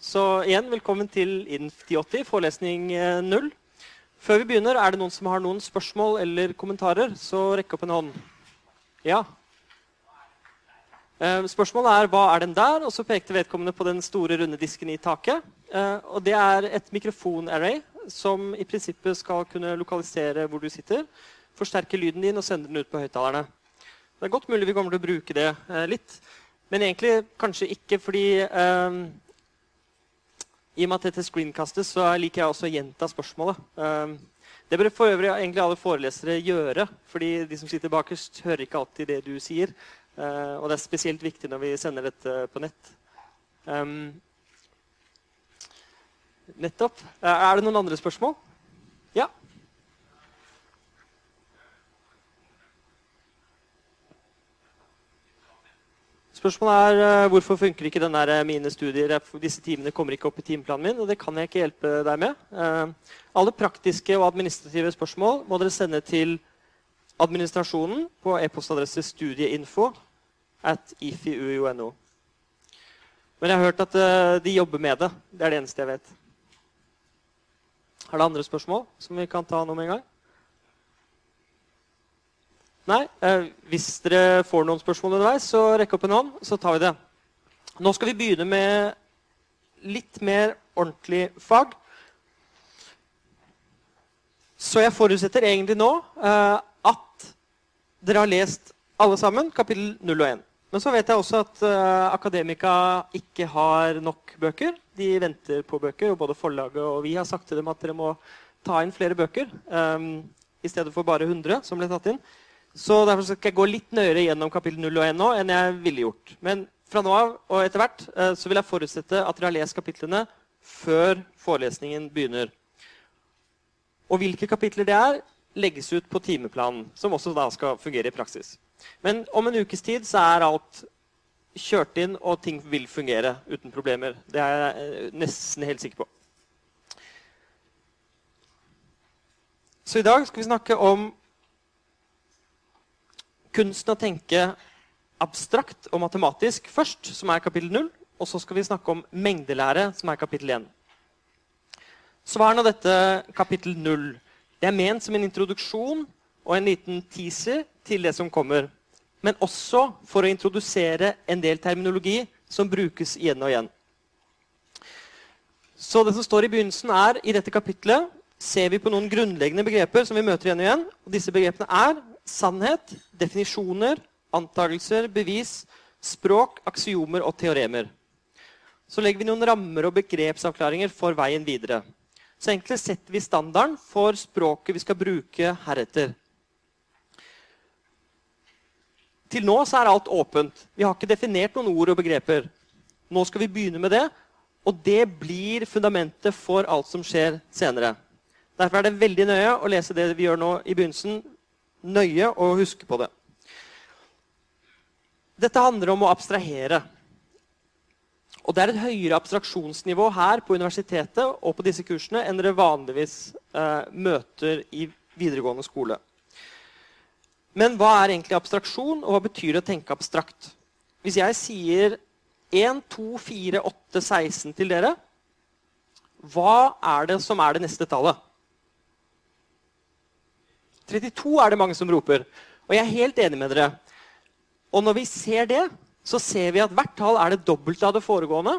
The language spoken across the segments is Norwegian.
Så igjen, velkommen til INF 1080, forelesning 0. Før vi begynner, er det noen som har noen spørsmål eller kommentarer, så rekk opp en hånd. Ja. Eh, spørsmålet er hva er den der, og så pekte vedkommende på den store, runde disken i taket. Eh, og det er et mikrofonarray som i prinsippet skal kunne lokalisere hvor du sitter, forsterke lyden din og sende den ut på høyttalerne. Det er godt mulig vi kommer til å bruke det eh, litt. Men egentlig kanskje ikke, fordi I og med at dette screenkastes, så liker jeg også å gjenta spørsmålet. Um, det bør for øvrig egentlig alle forelesere gjøre, fordi de som sitter bakerst, hører ikke alltid det du sier. Uh, og det er spesielt viktig når vi sender dette på nett. Um, nettopp. Uh, er det noen andre spørsmål? Ja? Spørsmålet er uh, hvorfor funker ikke den der, eh, mine studier disse timene kommer ikke opp i timeplanen min. og Det kan jeg ikke hjelpe deg med. Uh, alle praktiske og administrative spørsmål må dere sende til administrasjonen på e-postadresse studieinfo at ifiu.no. Men jeg har hørt at de jobber med det. Det er det eneste jeg vet. Er det andre spørsmål som vi kan ta nå med en gang? Nei? Eh, hvis dere får noen spørsmål underveis, så rekk opp en hånd, så tar vi det. Nå skal vi begynne med litt mer ordentlig fag. Så jeg forutsetter egentlig nå eh, at dere har lest alle sammen kapittel 0 og 1. Men så vet jeg også at uh, Akademika ikke har nok bøker. De venter på bøker, og både forlaget og vi har sagt til dem at dere må ta inn flere bøker. Um, I stedet for bare 100 som ble tatt inn. Så Derfor skal jeg gå litt nøyere gjennom kapittel 0 og 1 nå enn jeg ville gjort. Men fra nå av og etter hvert eh, så vil jeg forutsette at dere har lest kapitlene før forelesningen begynner. Og hvilke kapitler det er, legges ut på timeplanen, som også da skal fungere i praksis. Men om en ukes tid så er alt kjørt inn, og ting vil fungere uten problemer. Det er jeg eh, nesten helt sikker på. Så i dag skal vi snakke om kunsten å tenke abstrakt og matematisk først, som er kapittel 0. Og så skal vi snakke om mengdelære, som er kapittel 1. Så hva er nå dette kapittel 0? Det er ment som en introduksjon og en liten teaser til det som kommer. Men også for å introdusere en del terminologi som brukes igjen og igjen. Så det som står i begynnelsen, er i dette kapitlet ser vi på noen grunnleggende begreper som vi møter igjen og igjen. Og disse begrepene er sannhet, definisjoner, antakelser, bevis, språk, aksiomer og teoremer. Så legger vi noen rammer og begrepsavklaringer for veien videre. Så egentlig setter vi standarden for språket vi skal bruke heretter. Til nå så er alt åpent. Vi har ikke definert noen ord og begreper. Nå skal vi begynne med det, og det blir fundamentet for alt som skjer senere. Derfor er det veldig nøye å lese det vi gjør nå i begynnelsen, nøye og huske på det. Dette handler om å abstrahere. Og det er et høyere abstraksjonsnivå her på universitetet og på disse kursene enn dere vanligvis eh, møter i videregående skole. Men hva er egentlig abstraksjon, og hva betyr det å tenke abstrakt? Hvis jeg sier 1, 2, 4, 8, 16 til dere, hva er det som er det neste tallet? 32 er det mange som roper. Og jeg er helt enig med dere. Og når vi ser det, så ser vi at hvert tall er det dobbelte av det foregående.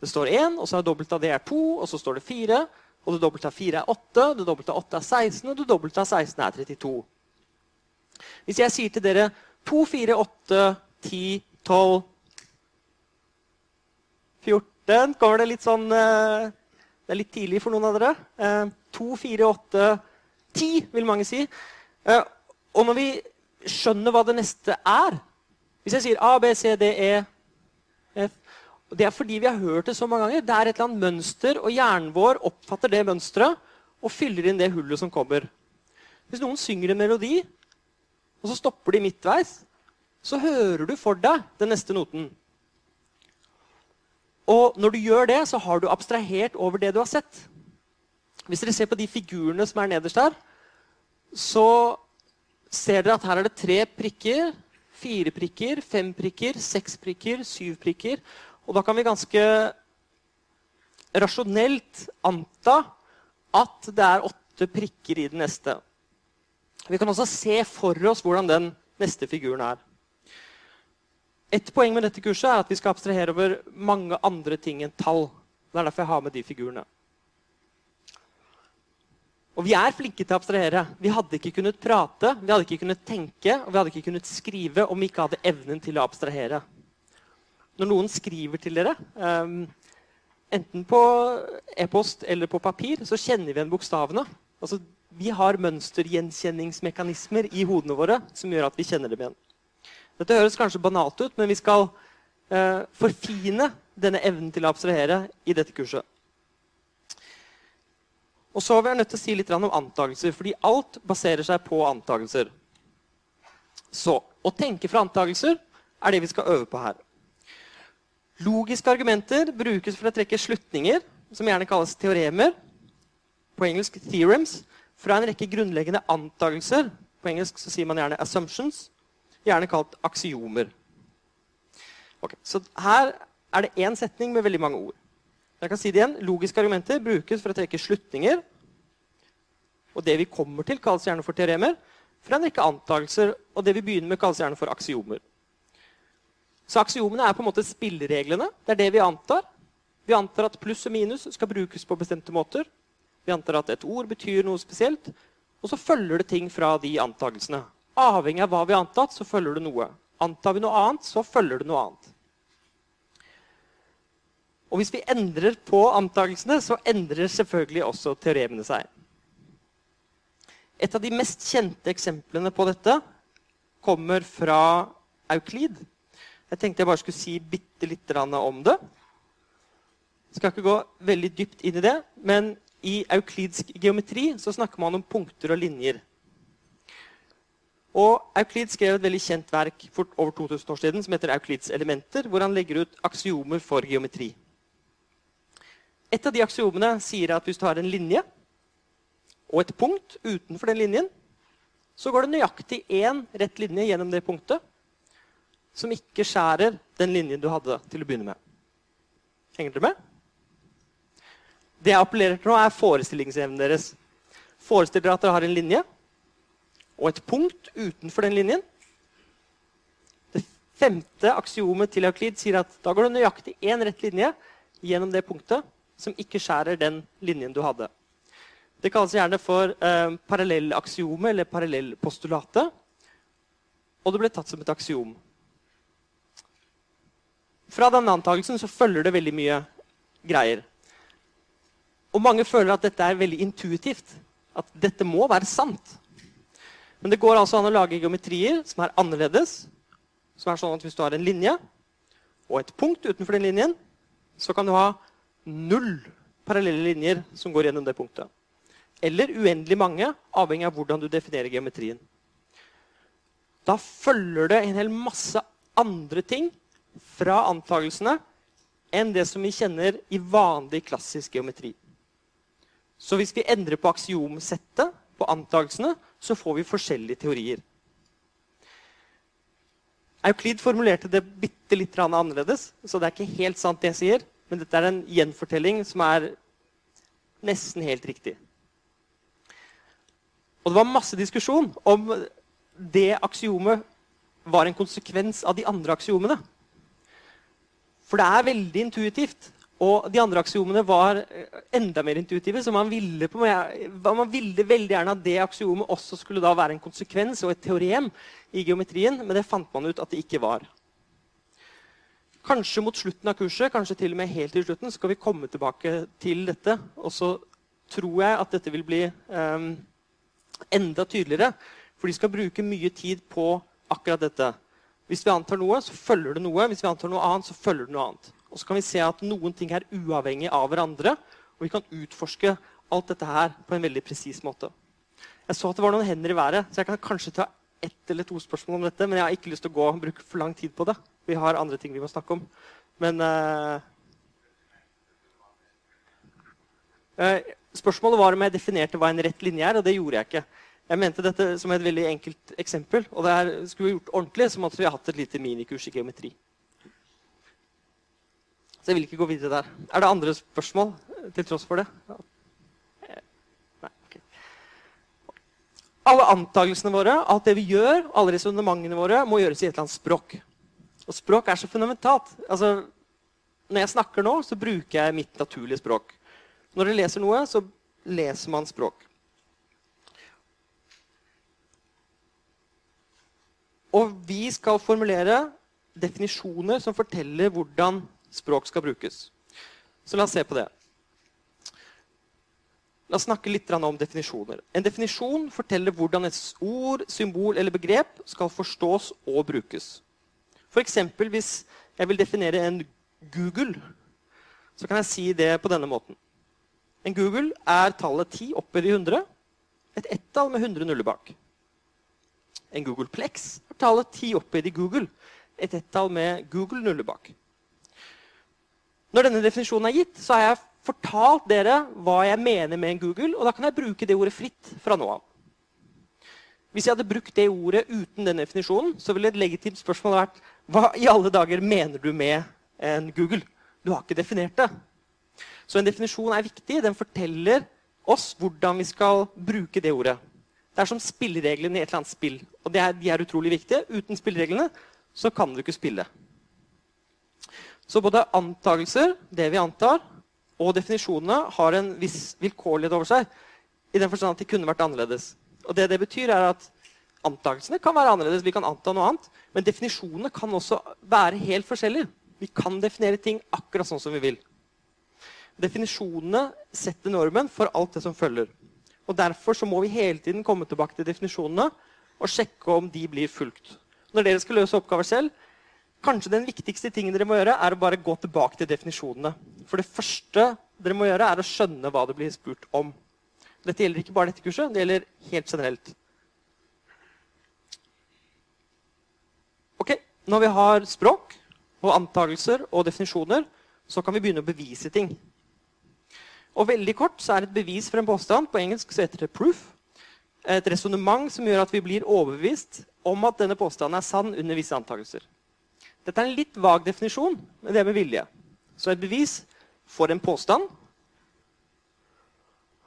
Det står 1, og så er det dobbelt av det er 2, og så står det 4. Og det dobbelte av 4 er 8, det dobbelte av 8 er 16, og det dobbelte av 16 er 32. Hvis jeg sier til dere 2, 4, 8, 10, 12 14 Kommer det litt sånn eh, Det er litt tidlig for noen av dere. 2, 4, 8, 10, vil mange si. Eh, og når vi skjønner hva det neste er Hvis jeg sier A, B, C, D, E, F Det er fordi vi har hørt det så mange ganger. Det er et eller annet mønster, og hjernen vår oppfatter det mønsteret og fyller inn det hullet som kommer. Hvis noen synger en melodi, og så stopper de midtveis, så hører du for deg den neste noten. Og når du gjør det, så har du abstrahert over det du har sett. Hvis dere ser på de figurene som er nederst her, så ser dere at her er det tre prikker, fire prikker, fem prikker, seks prikker, syv prikker. Og da kan vi ganske rasjonelt anta at det er åtte prikker i den neste. Vi kan også se for oss hvordan den neste figuren er. Et poeng med dette kurset er at vi skal abstrahere over mange andre ting enn tall. Det er derfor jeg har med de figurene. Og vi er flinke til å abstrahere. Vi hadde ikke kunnet prate, vi hadde ikke kunnet tenke og vi hadde ikke kunnet skrive om vi ikke hadde evnen til å abstrahere. Når noen skriver til dere, um, enten på e-post eller på papir, så kjenner vi igjen bokstavene. Altså, vi har mønstergjenkjenningsmekanismer i hodene våre som gjør at vi kjenner dem igjen. Dette høres kanskje banalt ut, men vi skal uh, forfine denne evnen til å abstrahere i dette kurset. Og så vil vi nødt til å si litt om antakelser, fordi alt baserer seg på antakelser. Så å tenke fra antakelser er det vi skal øve på her. Logiske argumenter brukes for å trekke slutninger, som gjerne kalles teoremer, på engelsk 'theorems', fra en rekke grunnleggende antakelser. På engelsk så sier man gjerne 'assumptions', gjerne kalt aksiomer. Okay, så her er det én setning med veldig mange ord. Jeg kan si det igjen. Logiske argumenter brukes for å trekke slutninger. Og det vi kommer til, kalles gjerne for teoremer. For en rekke antakelser, og det vi begynner med, kalles gjerne for aksiomer. Så aksiomene er på en måte spillereglene. Det er det vi antar. Vi antar at pluss og minus skal brukes på bestemte måter. Vi antar at et ord betyr noe spesielt. Og så følger det ting fra de antakelsene. Avhengig av hva vi har antatt, så følger det noe. Antar vi noe annet, så følger det noe annet. Og hvis vi endrer på antakelsene, så endrer selvfølgelig også teoremene seg. Et av de mest kjente eksemplene på dette kommer fra Euklid. Jeg tenkte jeg bare skulle si bitte litt om det. Jeg skal ikke gå veldig dypt inn i det, men i euklidsk geometri så snakker man om punkter og linjer. Og Euklid skrev et veldig kjent verk for over 2000 år siden som heter Euklids elementer, hvor han legger ut aksiomer for geometri. Et av de aksiomene sier at hvis du har en linje og et punkt utenfor den linjen, så går det nøyaktig én rett linje gjennom det punktet som ikke skjærer den linjen du hadde til å begynne med. Henger dere med? Det jeg appellerer til nå, er forestillingsevnen deres. Forestill dere at dere har en linje og et punkt utenfor den linjen. Det femte aksiomet til Euklid sier at da går det nøyaktig én rett linje gjennom det punktet som ikke skjærer den linjen du hadde. Det kalles gjerne for eh, parallellaksiomet eller parallellpostulatet. Og det ble tatt som et aksiom. Fra denne antakelsen så følger det veldig mye greier. Og mange føler at dette er veldig intuitivt. At dette må være sant. Men det går altså an å lage geometrier som er annerledes. Som er sånn at Hvis du har en linje og et punkt utenfor den linjen, så kan du ha null parallelle linjer som går gjennom det punktet. Eller uendelig mange, avhengig av hvordan du definerer geometrien. Da følger det en hel masse andre ting fra antakelsene enn det som vi kjenner i vanlig klassisk geometri. Så hvis vi endrer på aksiomsettet, på antakelsene, så får vi forskjellige teorier. Euklid formulerte det bitte litt annerledes, så det er ikke helt sant det jeg sier. Men dette er en gjenfortelling som er nesten helt riktig. Og det var masse diskusjon om det aksiomet var en konsekvens av de andre aksiomene. For det er veldig intuitivt. Og de andre aksiomene var enda mer intuitive, så man ville, på, man ville veldig gjerne at det aksiomet også skulle da være en konsekvens og et teorem i geometrien, men det fant man ut at det ikke var. Kanskje mot slutten av kurset, kanskje til og med helt til slutten, skal vi komme tilbake til dette. Og så tror jeg at dette vil bli um, enda tydeligere. For de skal bruke mye tid på akkurat dette. Hvis vi antar noe, så følger det noe. Hvis vi antar noe annet, så følger det noe annet. Og så kan vi se at noen ting er uavhengig av hverandre. Og vi kan utforske alt dette her på en veldig presis måte. Jeg så at det var noen hender i været, så jeg kan kanskje ta ett eller to spørsmål om dette. Men jeg har ikke lyst til å gå og bruke for lang tid på det. Vi har andre ting vi må snakke om. Men uh, Spørsmålet var om jeg definerte hva en rett linje er, og det gjorde jeg ikke. Jeg mente dette som et veldig enkelt eksempel. Og det er, skulle vi gjort ordentlig, så måtte vi ha hatt et lite minikurs i geometri. Så jeg vil ikke gå videre der. Er det andre spørsmål? til tross for det? Nei, ok. Alle antakelsene våre, alt det vi gjør, alle resonnementene våre, må gjøres i et eller annet språk. Og språk er så fundamentalt. Altså, når jeg snakker nå, så bruker jeg mitt naturlige språk. Når dere leser noe, så leser man språk. Og vi skal formulere definisjoner som forteller hvordan språk skal brukes. Så la oss se på det. La oss snakke litt om definisjoner. En definisjon forteller hvordan et ord, symbol eller begrep skal forstås og brukes. F.eks. hvis jeg vil definere en Google, så kan jeg si det på denne måten. En Google er tallet 10 oppe i 100. Et ett-tall med 100 nuller bak. En Google Plex er tallet 10 oppe i Google. Et ett-tall med Google nuller bak. Når denne definisjonen er gitt, så har jeg fortalt dere hva jeg mener med en Google, og da kan jeg bruke det ordet fritt fra nå av. Hvis jeg hadde brukt det ordet uten den definisjonen, så ville et legitimt spørsmål vært hva i alle dager mener du med en Google? Du har ikke definert det. Så en definisjon er viktig. Den forteller oss hvordan vi skal bruke det ordet. Det er som spillereglene i et eller annet spill. Og er, de er utrolig viktige. Uten spillereglene så kan du ikke spille. Så både antakelser, det vi antar, og definisjonene har en viss vilkårlighet over seg. I den forstand at de kunne vært annerledes. Og det det betyr er at Antakelsene kan være annerledes, vi kan anta noe annet, men definisjonene kan også være helt forskjellige. Vi kan definere ting akkurat sånn som vi vil. Definisjonene setter normen for alt det som følger. Og Derfor så må vi hele tiden komme tilbake til definisjonene og sjekke om de blir fulgt. Når dere skal løse oppgaver selv, kanskje den viktigste tingen dere må gjøre, er å bare gå tilbake til definisjonene. For det første dere må gjøre, er å skjønne hva det blir spurt om. Dette gjelder ikke bare dette kurset, det gjelder helt generelt. Ok, Når vi har språk og antakelser og definisjoner, så kan vi begynne å bevise ting. Og veldig kort så er Et bevis for en påstand på engelsk så heter det proof. Et resonnement som gjør at vi blir overbevist om at denne påstanden er sann under visse antakelser. Dette er en litt vag definisjon, men det er med vilje. Så et bevis for en påstand.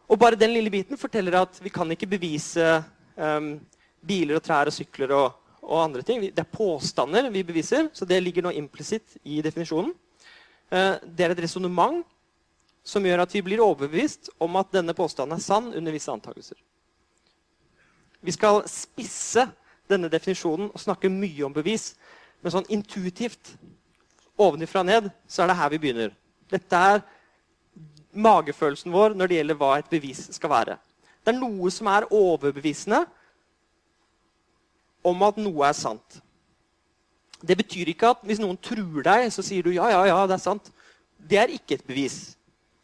Og bare den lille biten forteller at vi kan ikke bevise um, biler og trær og sykler og og andre ting. Det er påstander vi beviser, så det ligger nå implisitt i definisjonen. Uh, det er et resonnement som gjør at vi blir overbevist om at denne påstanden er sann under visse antakelser. Vi skal spisse denne definisjonen og snakke mye om bevis. Men sånn intuitivt, ovenifra ned, så er det her vi begynner. Dette er magefølelsen vår når det gjelder hva et bevis skal være. Det er noe som er overbevisende, om at noe er sant. Det betyr ikke at hvis noen truer deg, så sier du ja, ja, ja, det er sant. Det er ikke et bevis.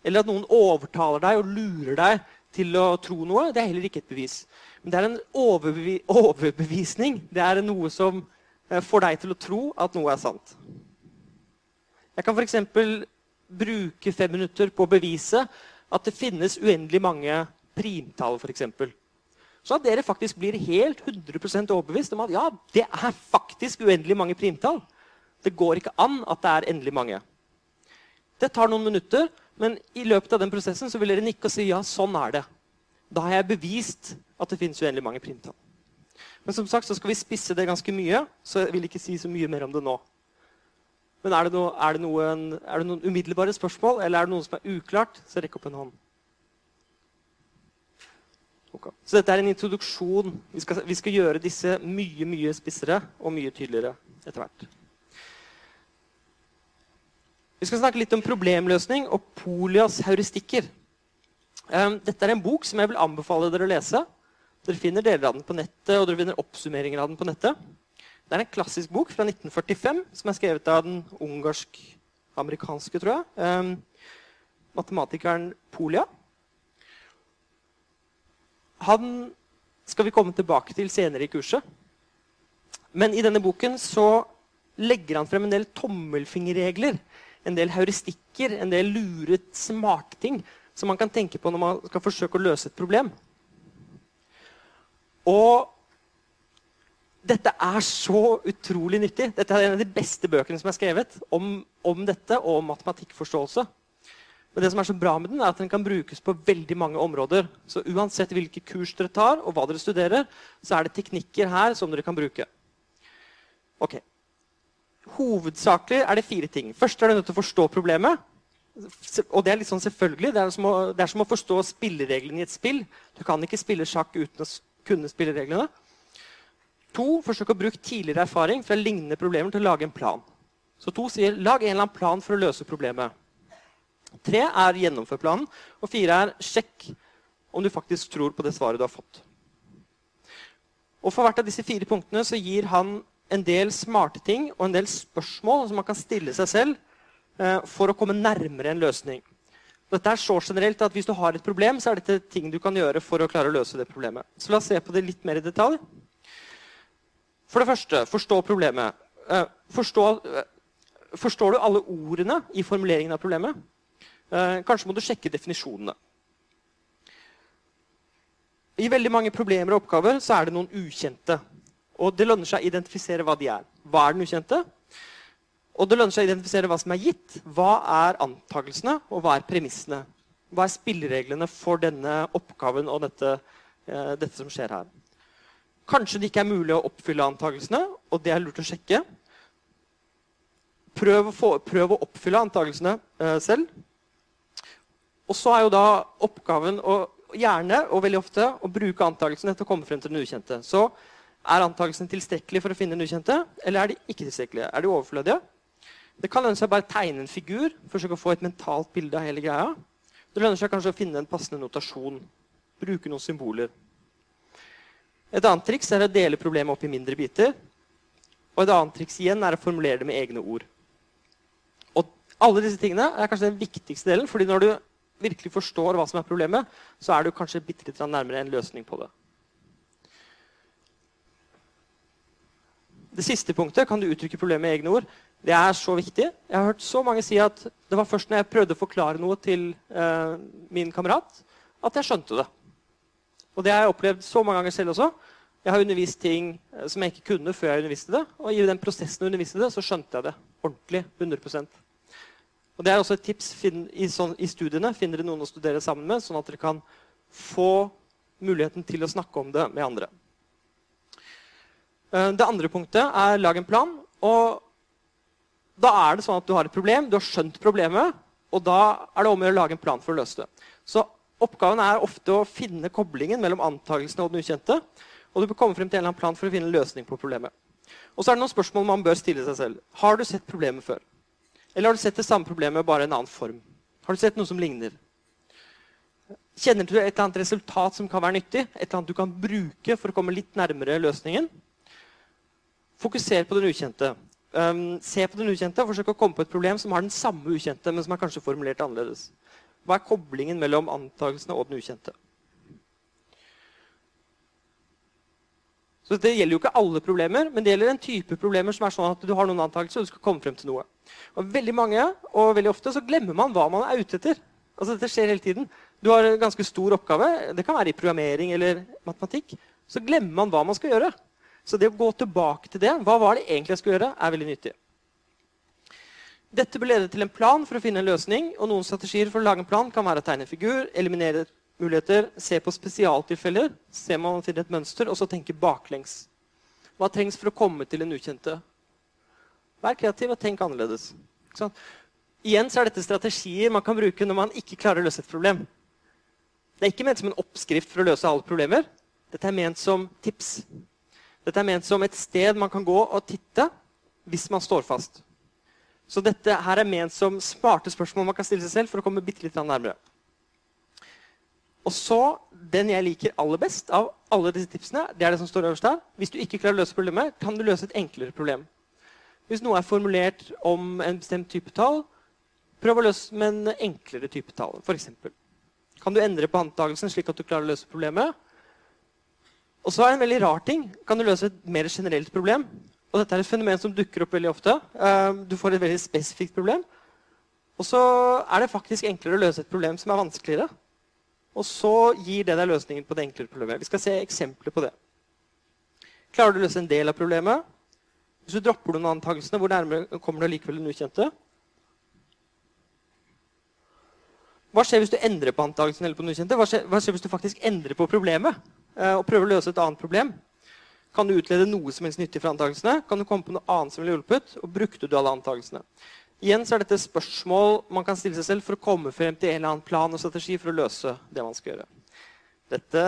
Eller at noen overtaler deg og lurer deg til å tro noe. Det er heller ikke et bevis. Men det er en overbevi overbevisning. Det er noe som får deg til å tro at noe er sant. Jeg kan f.eks. bruke fem minutter på å bevise at det finnes uendelig mange primtall. Eksempel. Så at dere faktisk blir helt 100% overbevist om at ja, det er faktisk uendelig mange primtall. Det går ikke an at det er endelig mange. Det tar noen minutter, men i løpet av den prosessen så vil dere nikke og si ja, sånn er det. Da har jeg bevist at det finnes uendelig mange primtall. Men som sagt så skal vi spisse det ganske mye, så jeg vil ikke si så mye mer om det nå. Men er det, noe, er det, noen, er det noen umiddelbare spørsmål, eller er det noe som er uklart, så rekk opp en hånd. Så dette er en introduksjon. Vi skal, vi skal, gjøre disse mye mye spissere og mye tydeligere etter hvert. Vi skal snakke litt om problemløsning og Polias heuristikker. Um, dette er en bok som jeg vil anbefale dere å lese. Dere finner deler av den på nettet, og dere finner oppsummeringer av den på nettet. Det er en klassisk bok fra 1945 som er skrevet av den ungarsk-amerikanske, tror jeg, um, matematikeren Polia. Han skal vi komme tilbake til senere i kurset. Men i denne boken så legger han frem en del tommelfingerregler, en del heuristikker, en del luret smakting, som man kan tenke på når man skal forsøke å løse et problem. Og dette er så utrolig nyttig. Dette er en av de beste bøkene som er skrevet om, om dette og om matematikkforståelse. Men det som er så bra med den, er at den kan brukes på veldig mange områder. Så uansett hvilke kurs dere tar, og hva dere studerer, så er det teknikker her som dere kan bruke. Ok. Hovedsakelig er det fire ting. Først er du nødt til å forstå problemet. Og det er litt sånn selvfølgelig. Det er, som å, det er som å forstå spillereglene i et spill. Du kan ikke spille sjakk uten å kunne spillereglene. To, forsøk å bruke tidligere erfaring fra lignende problemer til å lage en plan. Så to sier lag en eller annen plan for å løse problemet. Tre er gjennomfør planen. Og fire er sjekk om du faktisk tror på det svaret du har fått. Og For hvert av disse fire punktene så gir han en del smarte ting og en del spørsmål som man kan stille seg selv eh, for å komme nærmere en løsning. Dette er så generelt at Hvis du har et problem, så er dette ting du kan gjøre for å klare å løse det problemet. Så La oss se på det litt mer i detalj. For det første, forstå problemet. Eh, forstå, eh, forstår du alle ordene i formuleringen av problemet? Eh, kanskje må du sjekke definisjonene. I veldig mange problemer og oppgaver så er det noen ukjente. Og det lønner seg å identifisere hva de er. Hva er den ukjente? Og det lønner seg å identifisere hva som er gitt. Hva er antakelsene, og hva er premissene? Hva er spillereglene for denne oppgaven og dette, eh, dette som skjer her? Kanskje det ikke er mulig å oppfylle antakelsene, og det er lurt å sjekke. Prøv å, få, prøv å oppfylle antakelsene eh, selv. Og så er jo da oppgaven å, gjerne og veldig ofte å bruke antakelsene til å komme frem til den ukjente. Så er antakelsene tilstrekkelig for å finne den ukjente, eller er de ikke tilstrekkelige? Er de overflødige? Det kan lønne seg bare tegne en figur, forsøke å få et mentalt bilde av hele greia. Det lønner seg kanskje å finne en passende notasjon. Bruke noen symboler. Et annet triks er å dele problemet opp i mindre biter. Og et annet triks igjen er å formulere det med egne ord. Og alle disse tingene er kanskje den viktigste delen. fordi når du virkelig forstår hva som er problemet, så er du kanskje bitte litt nærmere en løsning på det. Det siste punktet kan du uttrykke problemet med egne ord. Det er så viktig. Jeg har hørt så mange si at det var først når jeg prøvde å forklare noe til eh, min kamerat, at jeg skjønte det. Og det har jeg opplevd så mange ganger selv også. Jeg har undervist ting eh, som jeg ikke kunne før jeg underviste det. Og i den prosessen jeg underviste det, så skjønte jeg det ordentlig. 100% og det er også et tips i, sånn, i studiene. Finner dere noen å studere sammen med, sånn at dere kan få muligheten til å snakke om det med andre. Eh, det andre punktet er lag en plan. og Da er det sånn at du har et problem, du har skjønt problemet, og da er det om å gjøre å lage en plan for å løse det. Så Oppgaven er ofte å finne koblingen mellom antakelsene og den ukjente. Og du bør komme frem til en eller annen plan for å finne en løsning på problemet. Og så er det noen spørsmål man bør stille seg selv. Har du sett problemet før? Eller har du sett det samme problemet, bare i en annen form? Har du sett noe som ligner? Kjenner du et eller annet resultat som kan være nyttig? Et eller annet du kan bruke for å komme litt nærmere løsningen? Fokuser på den ukjente. Um, se på den ukjente og forsøk å komme på et problem som har den samme ukjente, men som er kanskje formulert annerledes. Hva er koblingen mellom antakelsene og den ukjente? Så Det gjelder jo ikke alle problemer, men det gjelder en type problemer som er sånn at du har noen antakelser og du skal komme frem til noe. Og veldig mange, og veldig ofte så glemmer man hva man er ute etter. Altså Dette skjer hele tiden. Du har en ganske stor oppgave, det kan være i programmering eller matematikk. Så glemmer man hva man skal gjøre. Så det å gå tilbake til det, hva var det egentlig jeg skulle gjøre, er veldig nyttig. Dette bør lede til en plan for å finne en løsning. og Noen strategier for å lage en plan kan være å tegne figur, eliminere muligheter, se på spesialtilfeller, se om man finner et mønster, og så tenke baklengs. Hva trengs for å komme til en ukjente? Vær kreativ og tenk annerledes. Igjen så er dette strategier man kan bruke når man ikke klarer å løse et problem. Det er ikke ment som en oppskrift for å løse alle problemer. Dette er ment som tips. Dette er ment som et sted man kan gå og titte hvis man står fast. Så dette her er ment som smarte spørsmål man kan stille seg selv for å komme bitte litt nærmere. Og så, Den jeg liker aller best av alle disse tipsene, det er det som står øverst her. Hvis du ikke klarer å løse problemet, kan du løse et enklere problem. Hvis noe er formulert om en bestemt type tall, prøv å løse med en enklere type tall. For eksempel. kan du endre på antakelsen slik at du klarer å løse problemet. Og så er det en veldig rar ting. Kan du løse et mer generelt problem? Og dette er et fenomen som dukker opp veldig ofte. Eh, du får et veldig spesifikt problem. Og så er det faktisk enklere å løse et problem som er vanskeligere. Og så gir det deg løsningen på det enklere problemet. Vi skal se eksempler på det. Klarer du å løse en del av problemet? Hvis du dropper noen antakelsene, hvor nærmere kommer du likevel den ukjente? hva skjer hvis du endrer på antakelsen eller på den ukjente? Hva skjer, hva skjer hvis du faktisk endrer på problemet og prøver å løse et annet problem? Kan du utlede noe som helst nyttig fra antakelsene? Kan du komme på noe annet som ville hjulpet? Og brukte du alle antakelsene? Igjen så er dette spørsmål man kan stille seg selv for å komme frem til en eller annen plan og strategi for å løse det man skal gjøre. Dette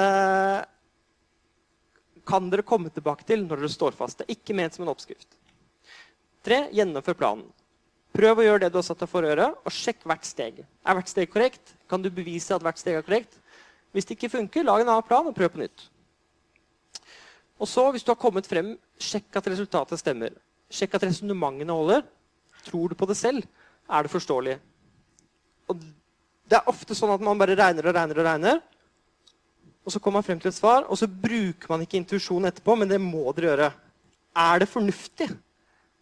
kan dere komme tilbake til når dere står fast. Det er ikke ment som en oppskrift. Tre, gjennomfør planen. Prøv å gjøre det du har satt deg for å gjøre, og sjekk hvert steg. Er hvert steg korrekt? Kan du bevise at hvert steg er korrekt? Hvis det ikke funker, lag en annen plan og prøv på nytt. Og så, hvis du har kommet frem, sjekk at resultatet stemmer. Sjekk at resonnementene holder. Tror du på det selv? Er det forståelig? Og det er ofte sånn at man bare regner og regner og regner. Og så kommer man frem til et svar, og så bruker man ikke intuisjonen etterpå, men det må dere gjøre. Er det fornuftig?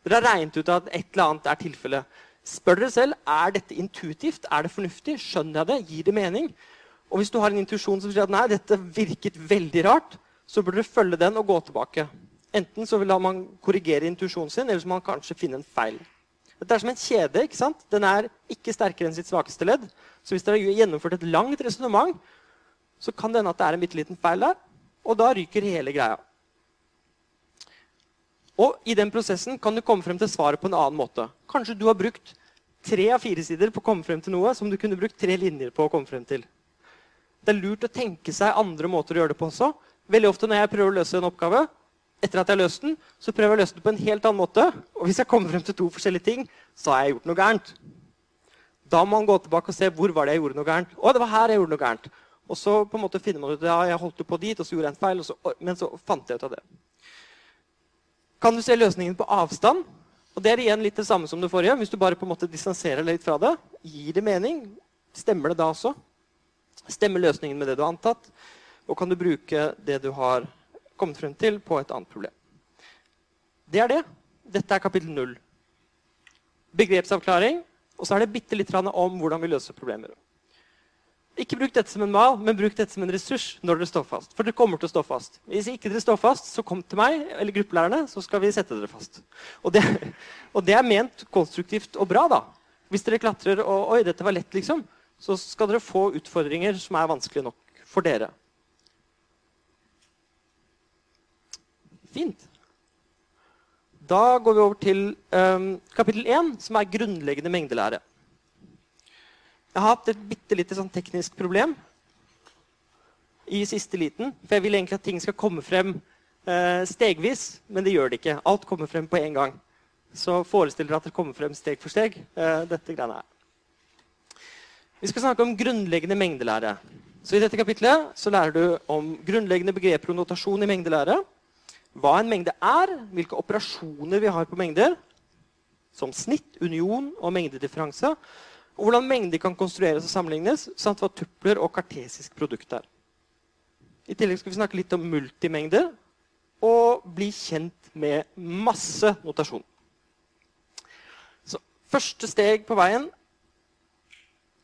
Dere har regnet ut at et eller annet er tilfellet. Spør dere selv er dette intuitivt, er det fornuftig, skjønner jeg det, gir det mening. Og hvis du har en intuisjon som sier at nei, dette virket veldig rart, så burde du følge den og gå tilbake. Enten så vil man korrigere intuisjonen sin, eller så må man kanskje finne en feil. Dette er som en kjede. ikke sant? Den er ikke sterkere enn sitt svakeste ledd. Så hvis dere har gjennomført et langt resonnement, så kan det hende at det er en bitte liten feil der, og da ryker hele greia. Og i den prosessen kan du komme frem til svaret på en annen måte. Kanskje du har brukt tre av fire sider på å komme frem til noe som du kunne brukt tre linjer på å komme frem til. Det er lurt å tenke seg andre måter å gjøre det på også. Veldig ofte når jeg prøver å løse en oppgave, etter at jeg har løst den, så prøver jeg å løse den på en helt annen måte. Og hvis jeg kommer frem til to forskjellige ting, så har jeg gjort noe gærent. Da må man gå tilbake og se hvor var det jeg gjorde noe gærent. Å, det var her jeg gjorde noe gærent. Og så på en måte finner man ut ja, jeg holdt på dit, og så gjorde jeg en feil, så, men så fant jeg ut av det kan du se løsningen på avstand. Og Det er igjen litt det samme som det forrige. Hvis du bare på en måte distanserer litt fra det, gir det mening? Stemmer det da også? Stemmer løsningen med det du har antatt? Og kan du bruke det du har kommet frem til, på et annet problem? Det er det. Dette er kapittel null. Begrepsavklaring. Og så er det bitte litt om hvordan vi løser problemer. Ikke bruk dette som en mal, men bruk dette som en ressurs når dere står fast. For dere kommer til å stå fast. Hvis ikke dere står fast, så kom til meg eller gruppelærerne, så skal vi sette dere fast. Og det, og det er ment konstruktivt og bra, da. Hvis dere klatrer og Oi, dette var lett, liksom. Så skal dere få utfordringer som er vanskelige nok for dere. Fint. Da går vi over til um, kapittel 1, som er grunnleggende mengdelære. Jeg har hatt et bitte lite sånn teknisk problem i siste liten. For jeg vil egentlig at ting skal komme frem uh, stegvis, men det gjør det ikke. Alt kommer frem på en gang. Så forestill dere at det kommer frem steg for steg. Uh, dette greiene her. Vi skal snakke om grunnleggende mengdelære. Så I dette kapitlet så lærer du om grunnleggende begreper og notasjon i mengdelære. Hva en mengde er, hvilke operasjoner vi har på mengder, som snitt, union og mengdedifferanse og hvordan mengder kan konstrueres og sammenlignes, samt hva tupler og kartesisk produkt er. I tillegg skal vi snakke litt om multimengder og bli kjent med masse notasjon. Så første steg på veien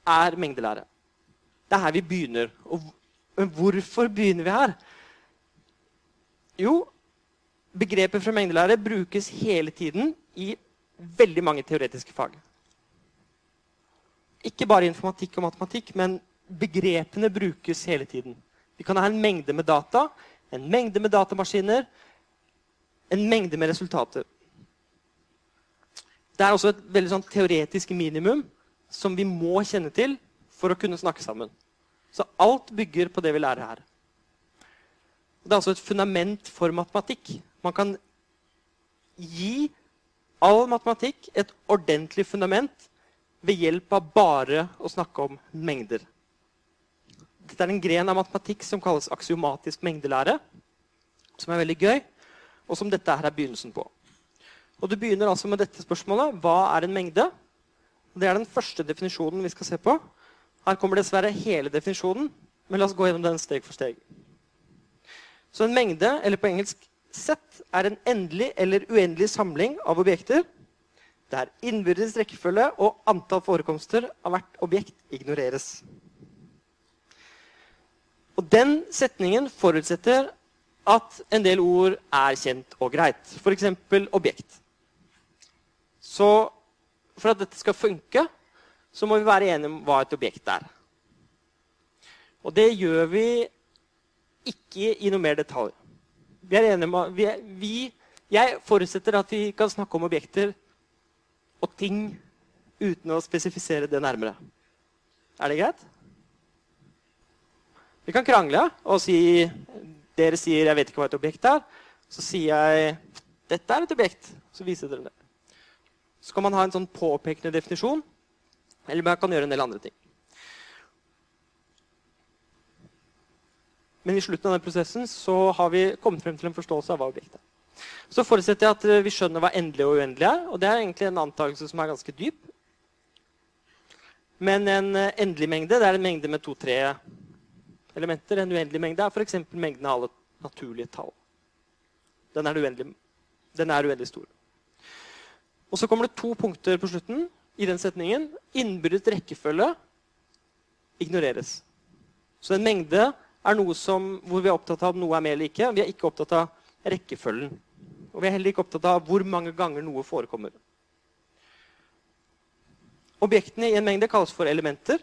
er mengdelære. Det er her vi begynner. Og hvorfor begynner vi her? Jo, begrepet fra mengdelære brukes hele tiden i veldig mange teoretiske fag. Ikke bare informatikk og matematikk, men begrepene brukes hele tiden. Vi kan ha en mengde med data, en mengde med datamaskiner, en mengde med resultater. Det er også et veldig sånn teoretisk minimum som vi må kjenne til for å kunne snakke sammen. Så alt bygger på det vi lærer her. Det er altså et fundament for matematikk. Man kan gi all matematikk et ordentlig fundament ved hjelp av bare å snakke om mengder. Dette er en gren av matematikk som kalles aksiomatisk mengdelære. Som er veldig gøy, og som dette her er begynnelsen på. Og Du begynner altså med dette spørsmålet. Hva er en mengde? Det er den første definisjonen vi skal se på. Her kommer dessverre hele definisjonen, men la oss gå gjennom den steg for steg. Så en mengde, eller på engelsk sett, er en endelig eller uendelig samling av objekter der innbyrdes rekkefølge og antall forekomster av hvert objekt ignoreres. Og Den setningen forutsetter at en del ord er kjent og greit. F.eks. objekt. Så for at dette skal funke, så må vi være enige om hva et objekt er. Og det gjør vi ikke i noe mer detalj. Vi er enige om, vi, vi, jeg forutsetter at vi kan snakke om objekter og ting uten å spesifisere det nærmere. Er det greit? Vi kan krangle og si Dere sier 'jeg vet ikke hva et objekt er'. Så sier jeg 'dette er et objekt'. Så viser dere det. Så kan man ha en sånn påpekende definisjon, eller man kan gjøre en del andre ting. Men i slutten av den prosessen så har vi kommet frem til en forståelse av hva objektet er. Så forutsetter jeg at eh, vi skjønner hva endelig og uendelig er. Og det er egentlig en antakelse som er ganske dyp. Men en eh, endelig mengde det er en mengde med to-tre elementer. En uendelig mengde er f.eks. mengden av alle naturlige tall. Den er, uendelig, den er uendelig stor. Og så kommer det to punkter på slutten i den setningen. Innbyrdet rekkefølge ignoreres. Så en mengde er noe som, hvor vi er opptatt av at noe er mer eller ikke. Vi er ikke opptatt av rekkefølgen. Og vi er heller ikke opptatt av hvor mange ganger noe forekommer. Objektene i en mengde kalles for elementer.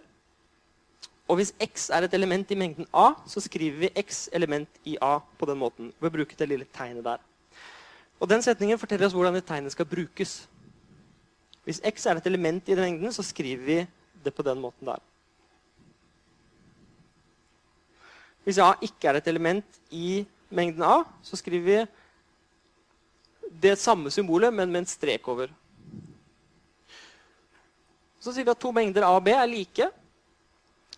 Og hvis x er et element i mengden A, så skriver vi x element i A på den måten. ved å bruke det lille tegnet der. Og Den setningen forteller oss hvordan det tegnet skal brukes. Hvis x er et element i den mengden, så skriver vi det på den måten der. Hvis A ikke er et element i mengden A, så skriver vi det samme symbolet, men med en strek over. Så sier vi at to mengder A og B er like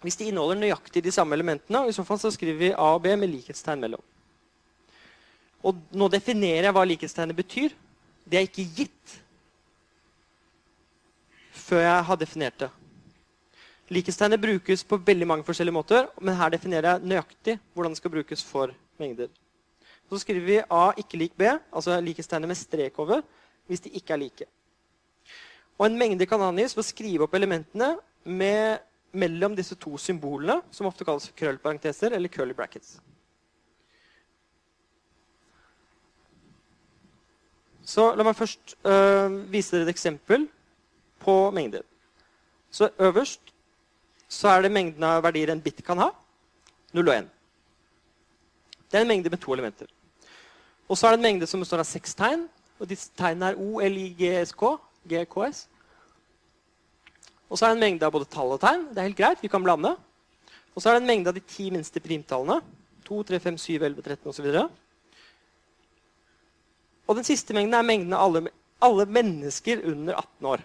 hvis de inneholder nøyaktig de samme elementene. og I så fall så skriver vi A og B med likhetstegn mellom. Og nå definerer jeg hva likhetstegnet betyr. Det er ikke gitt før jeg har definert det. Likhetstegnet brukes på veldig mange forskjellige måter, men her definerer jeg nøyaktig hvordan det skal brukes for mengder. Så skriver vi A ikke lik B, altså likhetstegnet med strek over, hvis de ikke er like. Og En mengde kan angis ved å skrive opp elementene med mellom disse to symbolene, som ofte kalles krøllparenteser eller curly brackets. Så La meg først øh, vise dere et eksempel på mengder. Så Øverst så er det mengden av verdier en bit kan ha. 0 og 1. Det er en mengde med to elementer. Og så er det en mengde som består av seks tegn. og Disse tegnene er O, L, I, G, S, K, G, K, S. Og så er det en mengde av både tall og tegn. Det er helt greit, vi kan blande. Og så er det en mengde av de ti minste primtallene. 2, 3, 5, 7, 11, 13 osv. Og den siste mengden er mengden av alle, alle, mennesker under 18 år.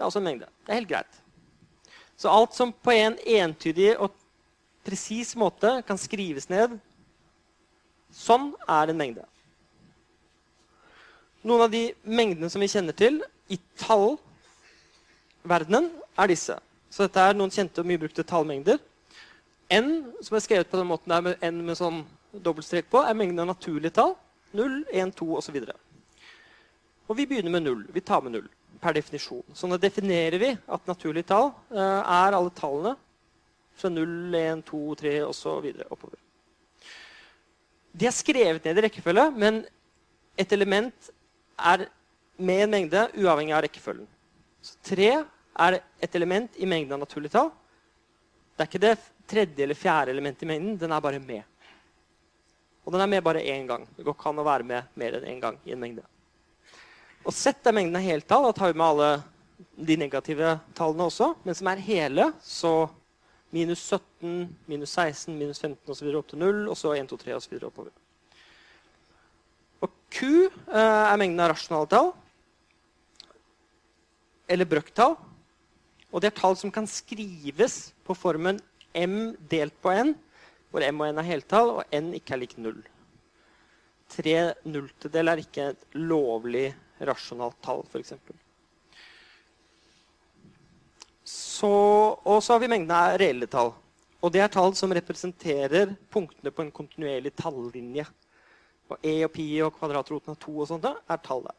Det er også en mengde. Det er helt greit. Så alt som på en entydig og presis måte kan skrives ned sånn, er en mengde. Noen av de mengdene som vi kjenner til i tallverdenen, er disse. Så dette er noen kjente og mye brukte tallmengder. N, som er skrevet på den måten der med N med sånn dobbeltstrek på, er mengden av naturlige tall. 0, 1, 2 osv. Og vi begynner med 0. Vi tar med 0 per definisjon. Så nå definerer vi at naturlige tall uh, er alle tallene fra 0, 1, 2, 3 osv. oppover. De er skrevet ned i rekkefølge, men et element er med en mengde uavhengig av rekkefølgen. Så 3 er et element i mengden av naturlige tall. Det er ikke det tredje eller fjerde elementet i mengden. Den er bare med. Og den er med bare én gang. Det går ikke an å være med mer enn én gang i en mengde. Og sett er mengden av heltall. Da tar vi med alle de negative tallene også. Men som er hele, så minus 17, minus 16, minus 15 osv. opp til 0. Og så 1, 2, 3 osv. oppover. Og Q eh, er mengden av rasjonale tall eller brøktall. Og det er tall som kan skrives på formen m delt på n, hvor m og n er heltall, og n ikke er lik null. Tre nulltedel er ikke et lovlig rasjonalt tall, f.eks. Og så har vi mengden av reelle tall. Og det er tall som representerer punktene på en kontinuerlig tallinje. Og E og pi og kvadratroten av to og sånt er tall der.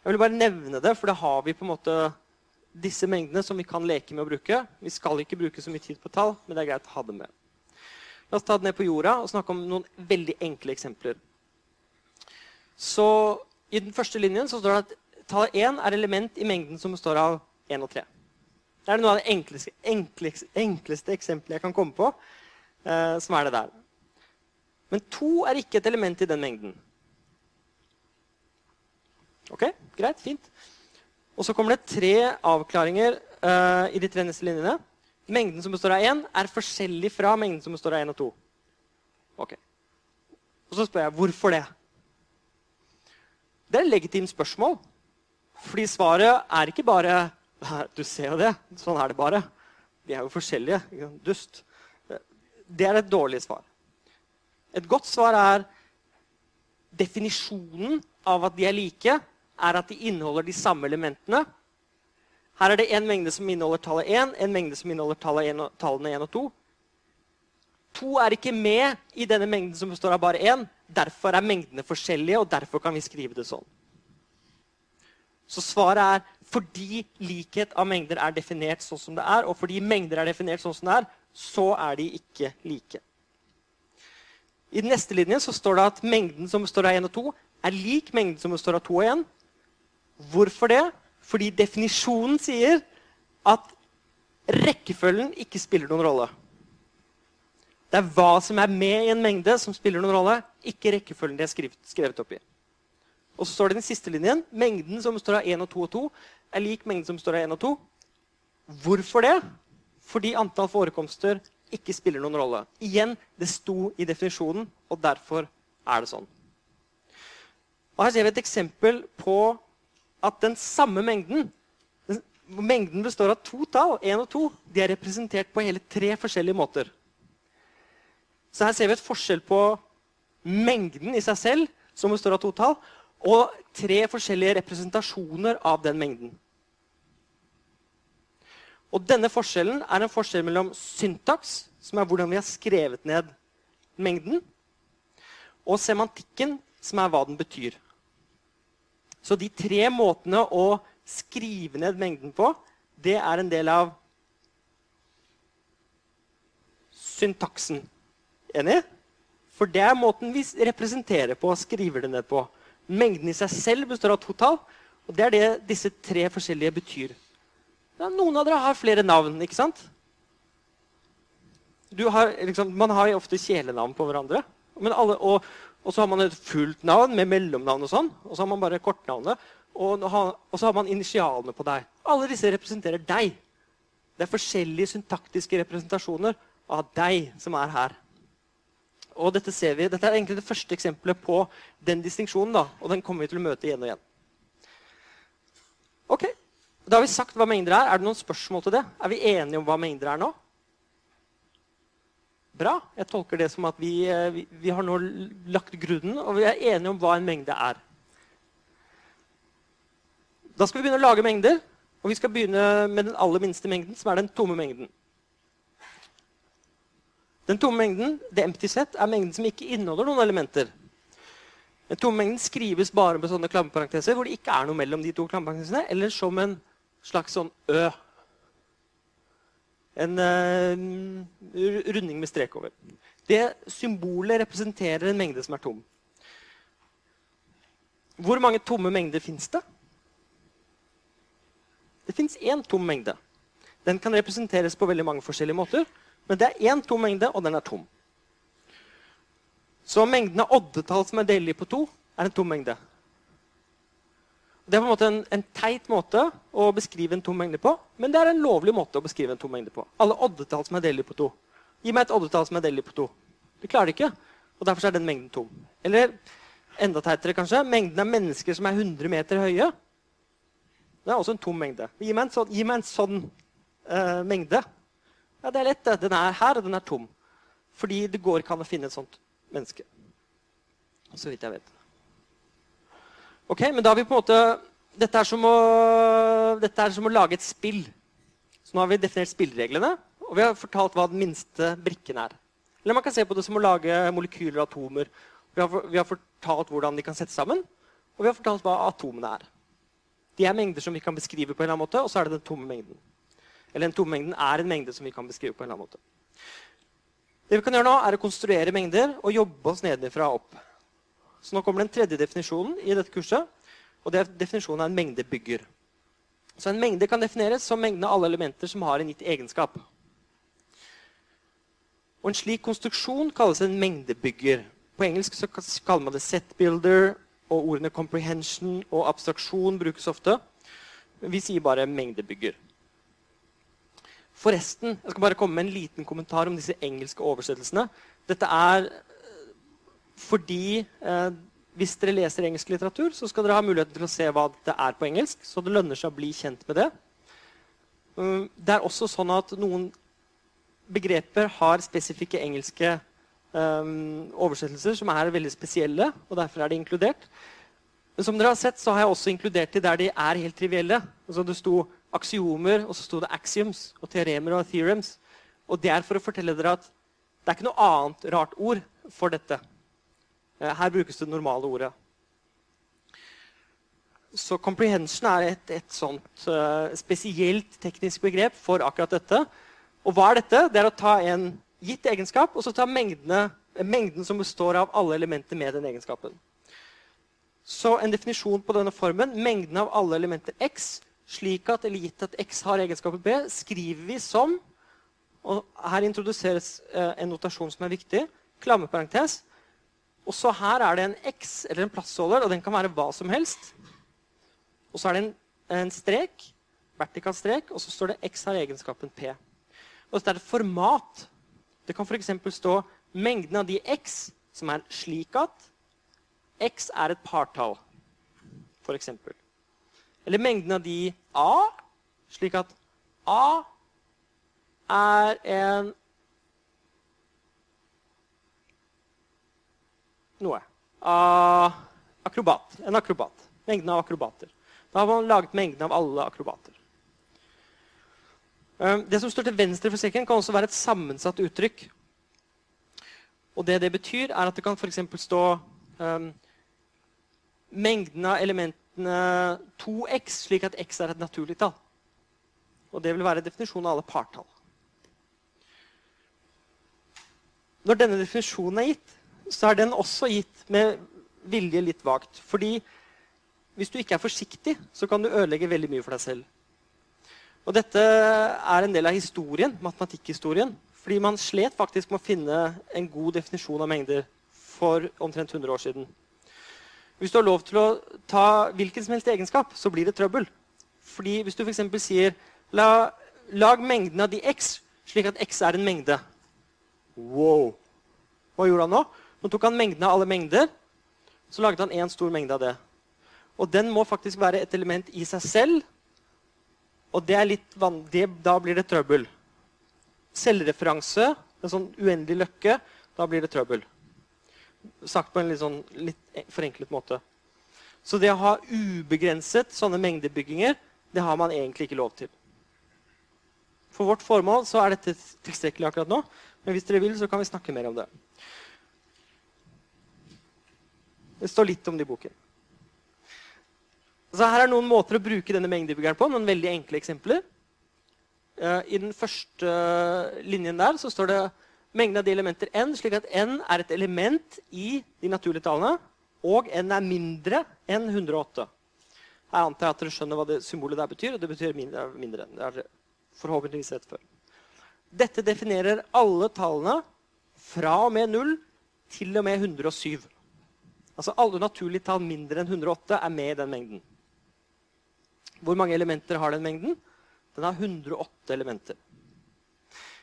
Jeg vil bare nevne det, for da har vi på en måte disse mengdene som vi kan leke med å bruke. Vi skal ikke bruke så mye tid på tall, men det er greit å ha det med. La oss ta det ned på jorda og snakke om noen veldig enkle eksempler. Så I den første linjen så står det at tallet 1 er element i mengden som består av 1 og 3. Det er noe av det enkleste, enkleste, enkleste eksempelet jeg kan komme på. Eh, som er det der. Men 2 er ikke et element i den mengden. Ok, Greit, fint. Og så kommer det tre avklaringer eh, i de tre neste linjene. Mengden som består av 1, er forskjellig fra mengden som består av 1 og 2. Ok. Og så spør jeg hvorfor det. Det er et legitimt spørsmål. Fordi svaret er ikke bare Du ser jo det. Sånn er det bare. De er jo forskjellige. Dust. Det er et dårlig svar. Et godt svar er definisjonen av at de er like, er at de inneholder de samme elementene. Her er det en mengde som inneholder tallet 1, en mengde som inneholder tallene 1 og 2. 2 er ikke med i denne mengden som består av bare én. Derfor er mengdene forskjellige, og derfor kan vi skrive det sånn. Så svaret er fordi likhet av mengder er definert sånn som det er, og fordi mengder er definert sånn som det er, så er de ikke like. I den neste linjen så står det at mengden som består av 1 og 2, er lik mengden som består av 2 og 1. Hvorfor det? Fordi definisjonen sier at rekkefølgen ikke spiller noen rolle. Det er hva som er med i en mengde, som spiller noen rolle, ikke rekkefølgen de er skrevet, skrevet opp i. Og så står det den siste linjen mengden som består av 1 og 2 og 2, er lik mengden som består av 1 og 2. Hvorfor det? Fordi antall forekomster ikke spiller noen rolle. Igjen, det sto i definisjonen, og derfor er det sånn. Og Her ser vi et eksempel på at den samme mengden Mengden består av to tall, 1 og 2. De er representert på hele tre forskjellige måter. Så her ser vi et forskjell på mengden i seg selv, som består av to tall, og tre forskjellige representasjoner av den mengden. Og denne forskjellen er en forskjell mellom syntaks, som er hvordan vi har skrevet ned mengden, og semantikken, som er hva den betyr. Så de tre måtene å skrive ned mengden på, det er en del av syntaksen. Enig? For det er måten vi representerer på og skriver det ned på. Mengden i seg selv består av to tall, og det er det disse tre forskjellige betyr. Ja, noen av dere har flere navn, ikke sant? Har, liksom, man har ofte kjælenavn på hverandre. Alle, og, og, så har man et fullt navn med mellomnavn, og sånn, og så har man bare kortnavnet. Og, og så har man initialene på deg. Alle disse representerer deg. Det er forskjellige syntaktiske representasjoner av deg som er her. Og Dette vi, dette er egentlig det første eksempelet på den distinksjonen. Og den kommer vi til å møte igjen og igjen. Ok, da har vi sagt hva mengder er. Er det noen spørsmål til det? Er vi enige om hva mengder er nå? Bra. Jeg tolker det som at vi, eh, vi, vi har nå lagt grunnen, og vi er enige om hva en mengde er. Da skal vi begynne å lage mengder. Og vi skal begynne med den aller minste mengden, som er den tomme mengden. Den tomme mengden, det empty set, er mengden som ikke inneholder noen elementer. Den tomme mengden skrives bare med sånne klammeparenteser hvor det ikke er noe mellom de to klammeparentesene, eller som en slags sånn Ø. En uh, runding med strek over. Det symbolet representerer en mengde som er tom. Hvor mange tomme mengder fins det? Det fins én tom mengde. Den kan representeres på veldig mange forskjellige måter. Men det er én tom mengde, og den er tom. Så mengden av oddetall som er delelig på to, er en tom mengde. Det er på en måte en, en, teit måte å beskrive en tom mengde på, men det er en lovlig måte å beskrive en tom mengde på. Alle oddetall som er delige på to. Gi meg et oddetall som er delig på to. Du klarer det ikke, og derfor er den mengden tom. Eller enda teitere, kanskje, mengden av mennesker som er 100 meter høye. Det er også en tom mengde. Gi meg en sånn, meg en sånn uh, mengde. Ja, Det er lett. Den er her, og den er tom. Fordi det går ikke an å finne et sånt menneske. Så vidt jeg vet. Ok, men da har vi på en måte Dette er som å, er som å lage et spill. Så nå har vi definert spillereglene, og vi har fortalt hva den minste brikken er. Eller man kan se på det som å lage molekyler og atomer. Vi har, vi har fortalt hvordan de kan settes sammen, og vi har fortalt hva atomene er. De er mengder som vi kan beskrive på en eller annen måte, og så er det den tomme mengden. Eller den tomme mengden er en mengde som vi kan beskrive på en eller annen måte. Det vi kan gjøre nå, er å konstruere mengder og jobbe oss nedenfra og opp. Så nå kommer den tredje definisjonen i dette kurset. Og det er definisjonen av en mengdebygger. Så en mengde kan defineres som mengden av alle elementer som har en gitt egenskap. Og En slik konstruksjon kalles en mengdebygger. På engelsk så kaller man det set builder, og ordene comprehension og abstraksjon brukes ofte. Vi sier bare mengdebygger. Forresten, jeg skal bare komme med en liten kommentar om disse engelske oversettelsene. Dette er eh, fordi eh, hvis dere leser engelsk litteratur, så skal dere ha muligheten til å se hva det er på engelsk. Så det lønner seg å bli kjent med det. Um, det er også sånn at noen begreper har spesifikke engelske um, oversettelser som er veldig spesielle, og derfor er de inkludert. Men som dere har sett, så har jeg også inkludert de der de er helt trivielle. Altså det sto aksiomer, og så sto det axioms og teoremer og theorems. Og det er for å fortelle dere at det er ikke noe annet rart ord for dette. Eh, her brukes det normale ordet. Så comprehension er et, et sånt uh, spesielt teknisk begrep for akkurat dette. Og hva er dette? Det er å ta en gitt egenskap og så ta mengdene, mengden som består av alle elementer med den egenskapen. Så en definisjon på denne formen, mengden av alle elementer x, slik at, eller gitt at x har egenskapen b, skriver vi som og Her introduseres uh, en notasjon som er viktig. Klammeparentes og så her er det en X eller en plassholder, og den kan være hva som helst. Og så er det en, en strek, vertikal strek, og så står det X har egenskapen P. Og dette er et format. Det kan f.eks. stå mengden av de X som er slik at X er et partall, f.eks. Eller mengden av de A, slik at A er en noe. Av akrobat. En akrobat. Mengden av akrobater. Da har man laget mengden av alle akrobater. Um, det som står til venstre for sekken, kan også være et sammensatt uttrykk. Og det det betyr, er at det kan f.eks. stå um, mengden av elementene 2x, slik at x er et naturlig tall. Og det vil være definisjonen av alle partall. Når denne definisjonen er gitt, så er den også gitt med vilje litt vagt. Fordi hvis du ikke er forsiktig, så kan du ødelegge veldig mye for deg selv. Og dette er en del av historien, matematikkhistorien. Fordi man slet faktisk med å finne en god definisjon av mengder for omtrent 100 år siden. Hvis du har lov til å ta hvilken som helst egenskap, så blir det trøbbel. Fordi hvis du f.eks. sier La, lag mengden av de x slik at x er en mengde. Wow! Hva gjorde han nå? Nå tok han mengden av alle mengder, så laget han én stor mengde av det. Og den må faktisk være et element i seg selv. Og det er litt det, da blir det trøbbel. Selvreferanse, en sånn uendelig løkke, da blir det trøbbel. Sagt på en litt, sånn, litt forenklet måte. Så det å ha ubegrenset sånne mengdebygginger, det har man egentlig ikke lov til. For vårt formål så er dette tilstrekkelig akkurat nå. Men hvis dere vil, så kan vi snakke mer om det. Det står litt om det i boken. Så her er noen måter å bruke denne mengdebyggeren på. Noen veldig enkle eksempler. Eh, I den første linjen der så står det mengden av de elementer n, slik at n er et element i de naturlige tallene, og n er mindre enn 108. Her antar jeg at dere skjønner hva det symbolet der betyr. og det betyr mindre, mindre. Det er forhåpentligvis rett før. Dette definerer alle tallene fra og med 0 til og med 107. Altså Alle naturlige tall mindre enn 108 er med i den mengden. Hvor mange elementer har den mengden? Den har 108 elementer.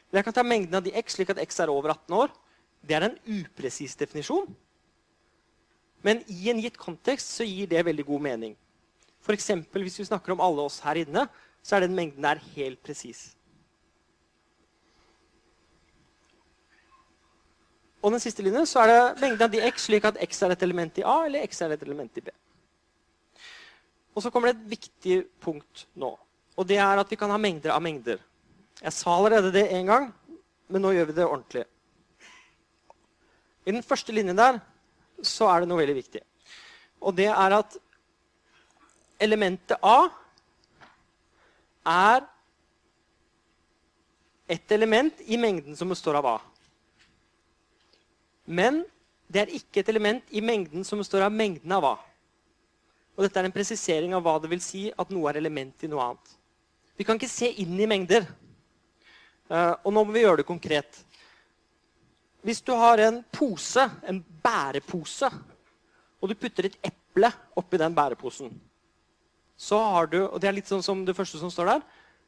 Men jeg kan ta mengden av de x slik at x er over 18 år. Det er en upresis definisjon. Men i en gitt kontekst så gir det veldig god mening. F.eks. hvis vi snakker om alle oss her inne, så er den mengden der helt presis. Og den siste linjen så er det mengden av de x, slik at x er et element i A eller x er et element i B. Og så kommer det et viktig punkt nå. Og det er at vi kan ha mengder av mengder. Jeg sa allerede det én gang, men nå gjør vi det ordentlig. I den første linjen der så er det noe veldig viktig. Og det er at elementet A er et element i mengden som består av A. Men det er ikke et element i mengden som består av mengden av A. Og dette er en presisering av hva det vil si at noe er element i noe annet. Vi kan ikke se inn i mengder. Uh, og nå må vi gjøre det konkret. Hvis du har en pose, en bærepose, og du putter et eple oppi den bæreposen, så har du Og det er litt sånn som det første som står der.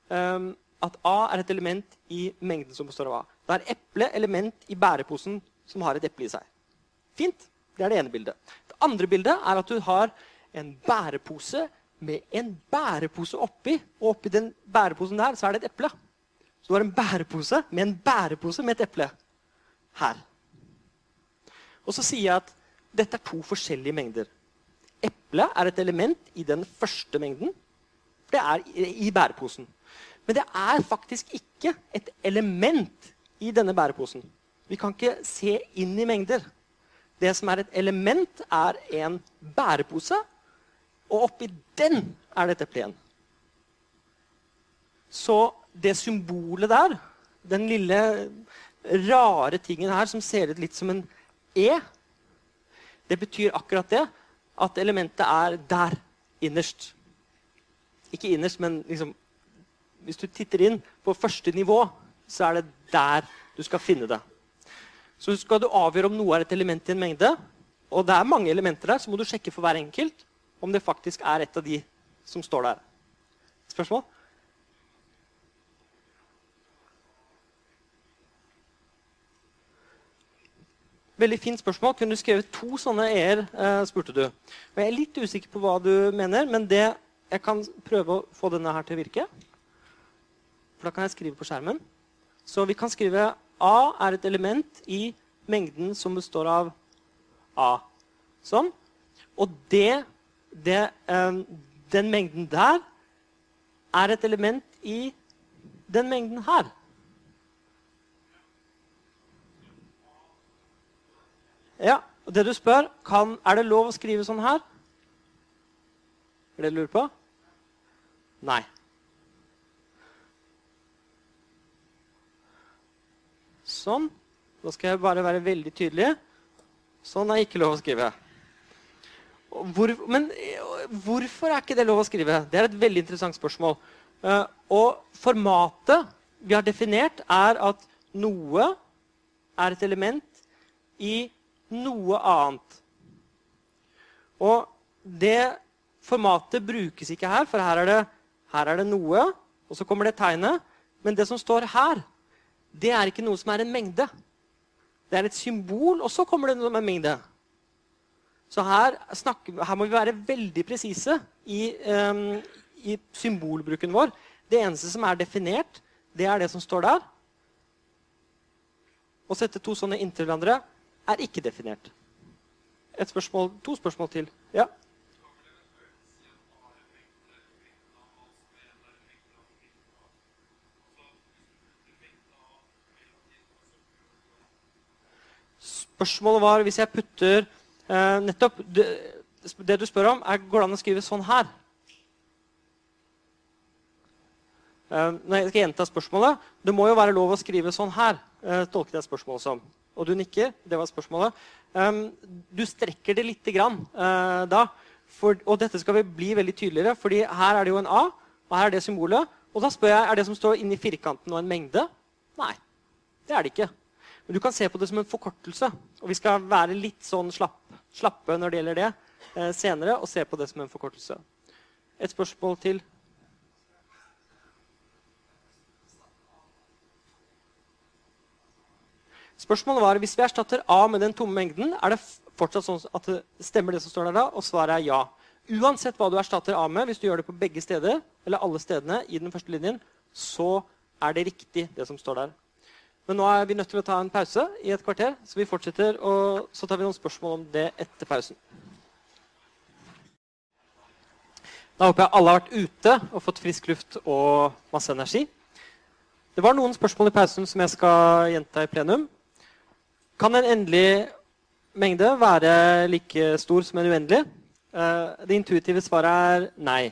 Um, at A er et element i mengden som består av A. Da er eple element i bæreposen som har et eple i seg. Fint. Det er det ene bildet. Det andre bildet er at du har en bærepose med en bærepose oppi. Og oppi den bæreposen der så er det et eple. Du har en bærepose med en bærepose med et eple. Her. Og så sier jeg at dette er to forskjellige mengder. Eplet er et element i den første mengden. Det er i bæreposen. Men det er faktisk ikke et element i denne bæreposen. Vi kan ikke se inn i mengder. Det som er et element, er en bærepose, og oppi den er det et eple igjen. Så det symbolet der, den lille rare tingen her som ser ut litt som en E, det betyr akkurat det. At elementet er der innerst. Ikke innerst, men liksom Hvis du titter inn på første nivå, så er det der du skal finne det. Så skal du avgjøre om noe er et element i en mengde, og det er mange elementer der, så må du sjekke for hver enkelt om det faktisk er et av de som står der. Spørsmål? Veldig fint spørsmål. Kunne du skrevet to sånne e-er? Eh, spurte du. Og jeg er litt usikker på hva du mener, men det, jeg kan prøve å få denne her til å virke. For da kan jeg skrive på skjermen. Så vi kan skrive A er et element i mengden som består av A. Sånn. Og det, det um, Den mengden der er et element i den mengden her. Ja, og det du spør, kan, Er det lov å skrive sånn her? Er det du lurer på? Nei. Sånn. Nå skal jeg bare være veldig tydelig. Sånn er ikke lov å skrive. Hvor, men hvorfor er ikke det lov å skrive? Det er et veldig interessant spørsmål. Uh, og formatet vi har definert, er at noe er et element i noe annet. Og det formatet brukes ikke her, for her er det, her er det noe, og så kommer det tegnet. Men det som står her, det er ikke noe som er en mengde. Det er et symbol, og så kommer det noe med mengde. Så her, snakker, her må vi være veldig presise i, um, i, symbolbruken vår. Det eneste som er definert, det er det som står der. Å sette to sånne inntil hverandre er ikke definert. Spørsmål, to spørsmål til. Ja? Spørsmålet var hvis jeg putter eh, nettopp det, det, du spør om, er går det an å skrive sånn her? Eh, nei, jeg skal gjenta spørsmålet. Det må jo være lov å skrive sånn her. Eh, tolket jeg spørsmålet som. Og du nikker. Det var spørsmålet. Um, du strekker det lite grann uh, da. For, og dette skal vi bli veldig tydeligere, fordi her er det jo en A, og her er det symbolet. Og da spør jeg er det som står inni firkanten, og en mengde. Nei, det er det ikke. Men du kan se på det som en forkortelse. Og vi skal være litt sånn slapp, slappe når det gjelder det uh, senere, og se på det som en forkortelse. Et spørsmål til? Spørsmålet var hvis vi erstatter A med den tomme mengden, er det fortsatt sånn at det stemmer det som står der da? Og svaret er ja. Uansett hva du erstatter A med, hvis du gjør det på begge steder, eller alle stedene i den første linjen, så er det riktig, det som står der. Men nå er vi nødt til å ta en pause i et kvarter, så vi fortsetter, og så tar vi noen spørsmål om det etter pausen. Da håper jeg alle har vært ute og fått frisk luft og masse energi. Det var noen spørsmål i pausen som jeg skal gjenta i plenum. Kan en endelig mengde være like stor som en uendelig? Eh, det intuitive svaret er nei.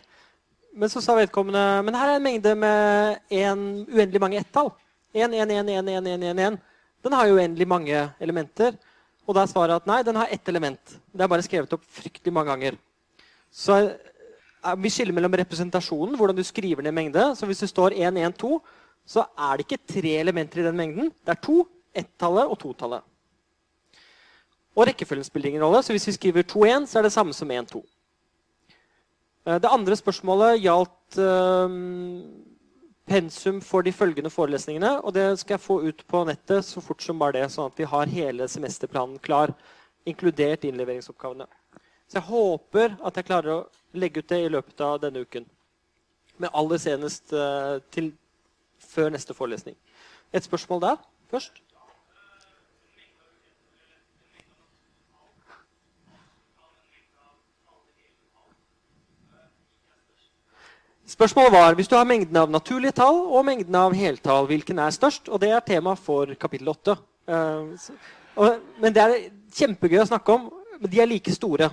Men så sa vedkommende men her er en mengde med en uendelig mange ett-tall. 1, 1, 1, 1, 1, 1, 1, 1. Den har jo uendelig mange elementer. Og da er svaret at nei, den har ett element. Det er bare skrevet opp fryktelig mange ganger. Så eh, vi skiller mellom representasjonen, hvordan du skriver ned mengde. Så hvis det står 1, 1, 2, så er det ikke tre elementer i den mengden. Det er to, ett-tallet og to-tallet. Og rekkefølgen spiller ingen rolle, så hvis vi skriver 2-1, så er det samme som 1-2. Eh, det andre spørsmålet gjaldt um, pensum for de følgende forelesningene. Og det skal jeg få ut på nettet så fort som bare det, sånn at vi har hele semesterplanen klar, inkludert innleveringsoppgavene. Så jeg håper at jeg klarer å legge ut det i løpet av denne uken. Men aller senest uh, til før neste forelesning. Et spørsmål der først? Spørsmålet var hvis du har mengden av naturlige tall og mengden av heltall, hvilken er størst? Og det er tema for kapittel 8. Uh, men det er kjempegøy å snakke om. Men de er like store.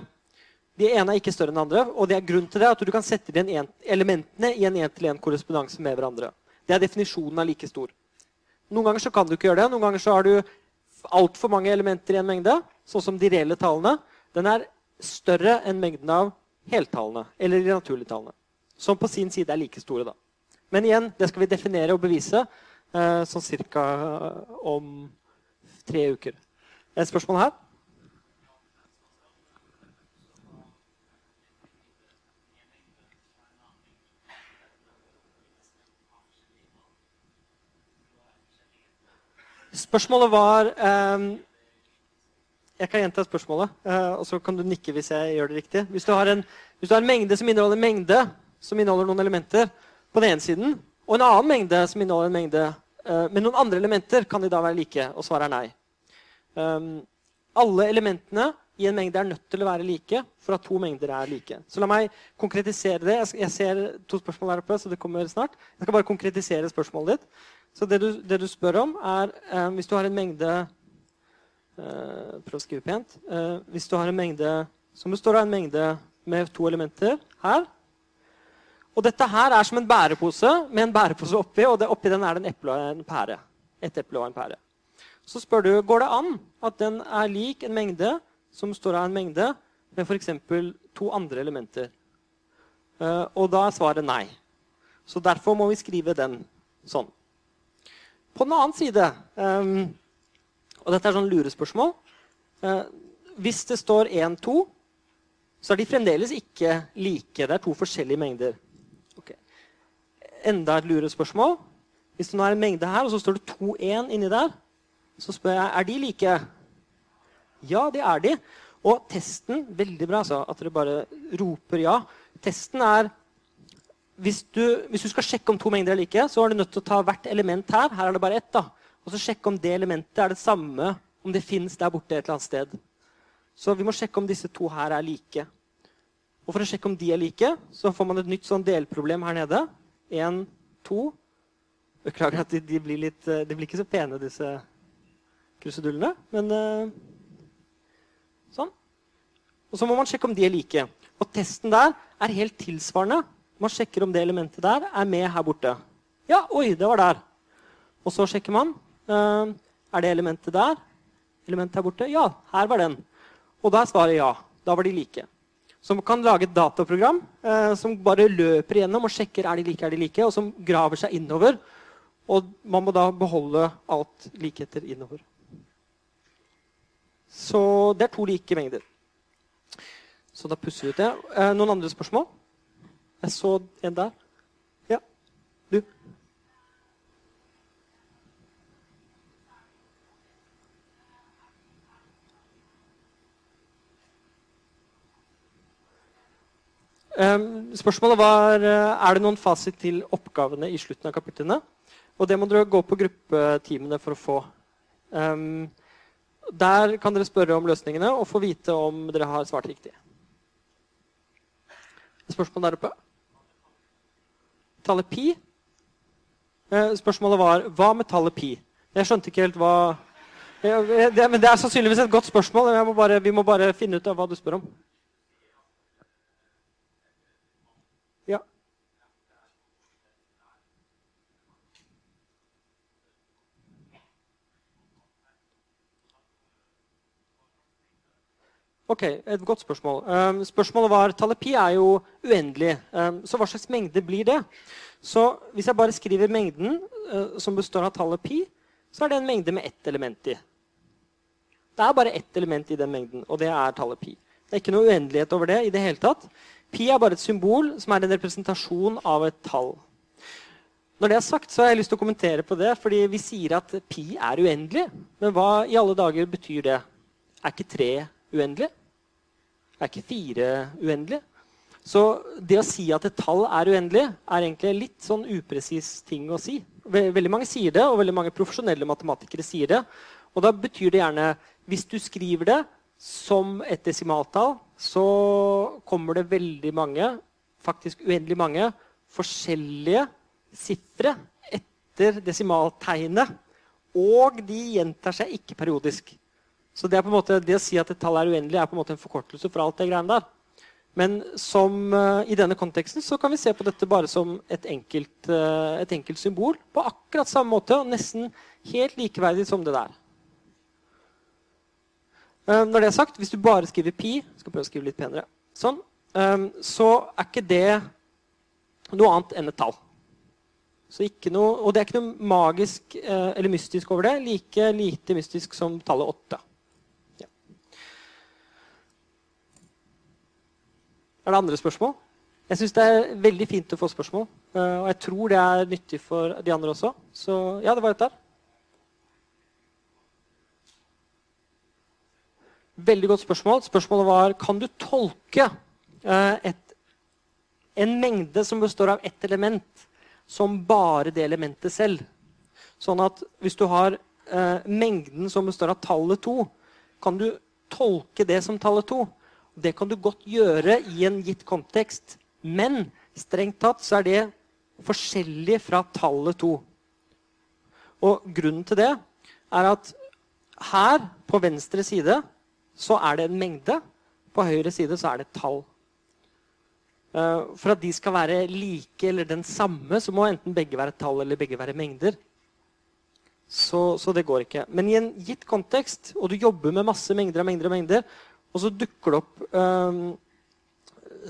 De ene er ikke større enn andre. Og det er grunn til det at du kan sette inn elementene i en én-til-én-korrespondanse med hverandre. Det er definisjonen av like stor. Noen ganger så kan du ikke gjøre det. Noen ganger så har du altfor mange elementer i en mengde, sånn som de reelle tallene. Den er større enn mengden av heltallene, eller de naturlige tallene. Som på sin side er like store. da. Men igjen, det skal vi definere og bevise eh, sånn cirka om tre uker. Et spørsmål her? Spørsmålet var eh, Jeg kan gjenta spørsmålet, eh, og så kan du nikke hvis jeg gjør det riktig. Hvis du har en, du har en mengde som inneholder en mengde som inneholder noen elementer på den ene siden, og en annen mengde som inneholder en mengde uh, med noen andre elementer, kan de da være like? Og svaret er nei. Um, alle elementene i en mengde er nødt til å være like for at to mengder er like. Så la meg konkretisere det. Jeg ser to spørsmål der oppe, så det kommer snart. Jeg skal bare konkretisere spørsmålet ditt. Så det du, det du spør om, er eh, hvis du har en mengde eh, Prøv å skrive pent. Eh, hvis du har en mengde som består av en mengde med to elementer her Og dette her er som en bærepose med en bærepose oppi, og det, oppi den er det en eple og en pære. Et eple og en pære. Så spør du går det an at den er lik en mengde som står av en mengde med f.eks. to andre elementer. Uh, og da er svaret nei. Så derfor må vi skrive den sånn. På den annen side um, Og dette er sånn lurespørsmål. Uh, hvis det står 1, 2, så er de fremdeles ikke like. Det er to forskjellige mengder. Enda et lurespørsmål. Hvis det nå er en mengde her, og så står det 2, 1 inni der, så spør jeg er de like. Ja, det er de. Og testen Veldig bra altså, at dere bare roper ja. Testen er hvis du, hvis du, skal sjekke om to mengder er like, så er du nødt til å ta hvert element her. Her er det bare ett. da. Og så sjekke om det elementet er det samme om det fins der borte et eller annet sted. Så vi må sjekke om disse to her er like. Og for å sjekke om de er like, så får man et nytt sånn delproblem her nede. Én, to Beklager at de, de, blir litt, eh, de blir ikke så pene, disse krusedullene. Men uh, sånn. Og så må man sjekke om de er like. Og testen der er helt tilsvarende man sjekker om det elementet der er med her borte. Ja, oi, det var der. Og så sjekker man. Uh, er det elementet der? Elementet her borte? Ja, her var den. Og da er svaret ja. Da var de like. Man kan lage et dataprogram eh, som bare løper igjennom og sjekker er de like, er de like, og som graver seg innover. Og man må da beholde alt likheter innover. Så det er to like mengder. Så da pusser vi ut det. Eh, noen andre spørsmål? Jeg så en der. Ja, du. Spørsmålet var er det noen fasit til oppgavene i slutten av kapitlene. Og det må dere gå på gruppetimene for å få. Um, der kan dere spørre om løsningene og få vite om dere har svart riktig. Spørsmål der oppe? tallet pi. Eh, spørsmålet var hva med tallet pi? Jeg skjønte ikke helt hva Men det er sannsynligvis et godt spørsmål. Må bare, vi må bare finne ut av hva du spør om. Ja. Ok, Et godt spørsmål. Um, spørsmålet var tallet pi er jo uendelig. Um, så hva slags mengde blir det? Så hvis jeg bare skriver mengden uh, som består av tallet pi, så er det en mengde med ett element i. Det er bare ett element i den mengden, og det er tallet pi. Det er ikke noe uendelighet over det i det hele tatt. Pi er bare et symbol som er en representasjon av et tall. Når det er sagt, så har jeg lyst til å kommentere på det, fordi vi sier at pi er uendelig. Men hva i alle dager betyr det? Er ikke tre uendelig? Er ikke fire uendelig? Så det å si at et tall er uendelig, er egentlig litt sånn upresis ting å si. Veldig mange sier det, og veldig mange profesjonelle matematikere sier det. Og da betyr det gjerne Hvis du skriver det som et desimaltall, så kommer det veldig mange, faktisk uendelig mange, forskjellige sifre etter desimaltegnet. Og de gjentar seg ikke periodisk. Så det, måte, det, å si at et tall er uendelig, er på en måte en forkortelse for alt det greiene der. Men som, uh, i denne konteksten så kan vi se på dette bare som et enkelt, uh, et enkelt, symbol. På akkurat samme måte, og nesten helt likeverdig som det der. Uh, når det er sagt, Hvis du bare skriver pi skal prøve å skrive litt penere, sånn, så er ikke det noe annet enn et tall. Noe, og det er ikke noe magisk eller mystisk over det. Like lite mystisk som tallet åtte. Er det andre spørsmål? Jeg syns det er veldig fint å få spørsmål. Eh, og jeg tror det er nyttig for de andre også. Så ja, det var et der. Veldig godt spørsmål. Spørsmålet var kan du tolke eh, et, en mengde som består av ett element, som bare det elementet selv. Sånn at hvis du har eh, mengden som består av tallet to, kan du tolke det som tallet to. Det kan du godt gjøre i en gitt kontekst, men strengt tatt så er det forskjellig fra tallet to. Og grunnen til det er at her på venstre side så er det en mengde. På høyre side så er det et tall. Eh, for at de skal være like eller den samme, så må enten begge være tall eller begge være mengder. Så, så, det går ikke. Men i en gitt kontekst, og du jobber med masse mengder og mengder, og mengder, og så dukker det opp um,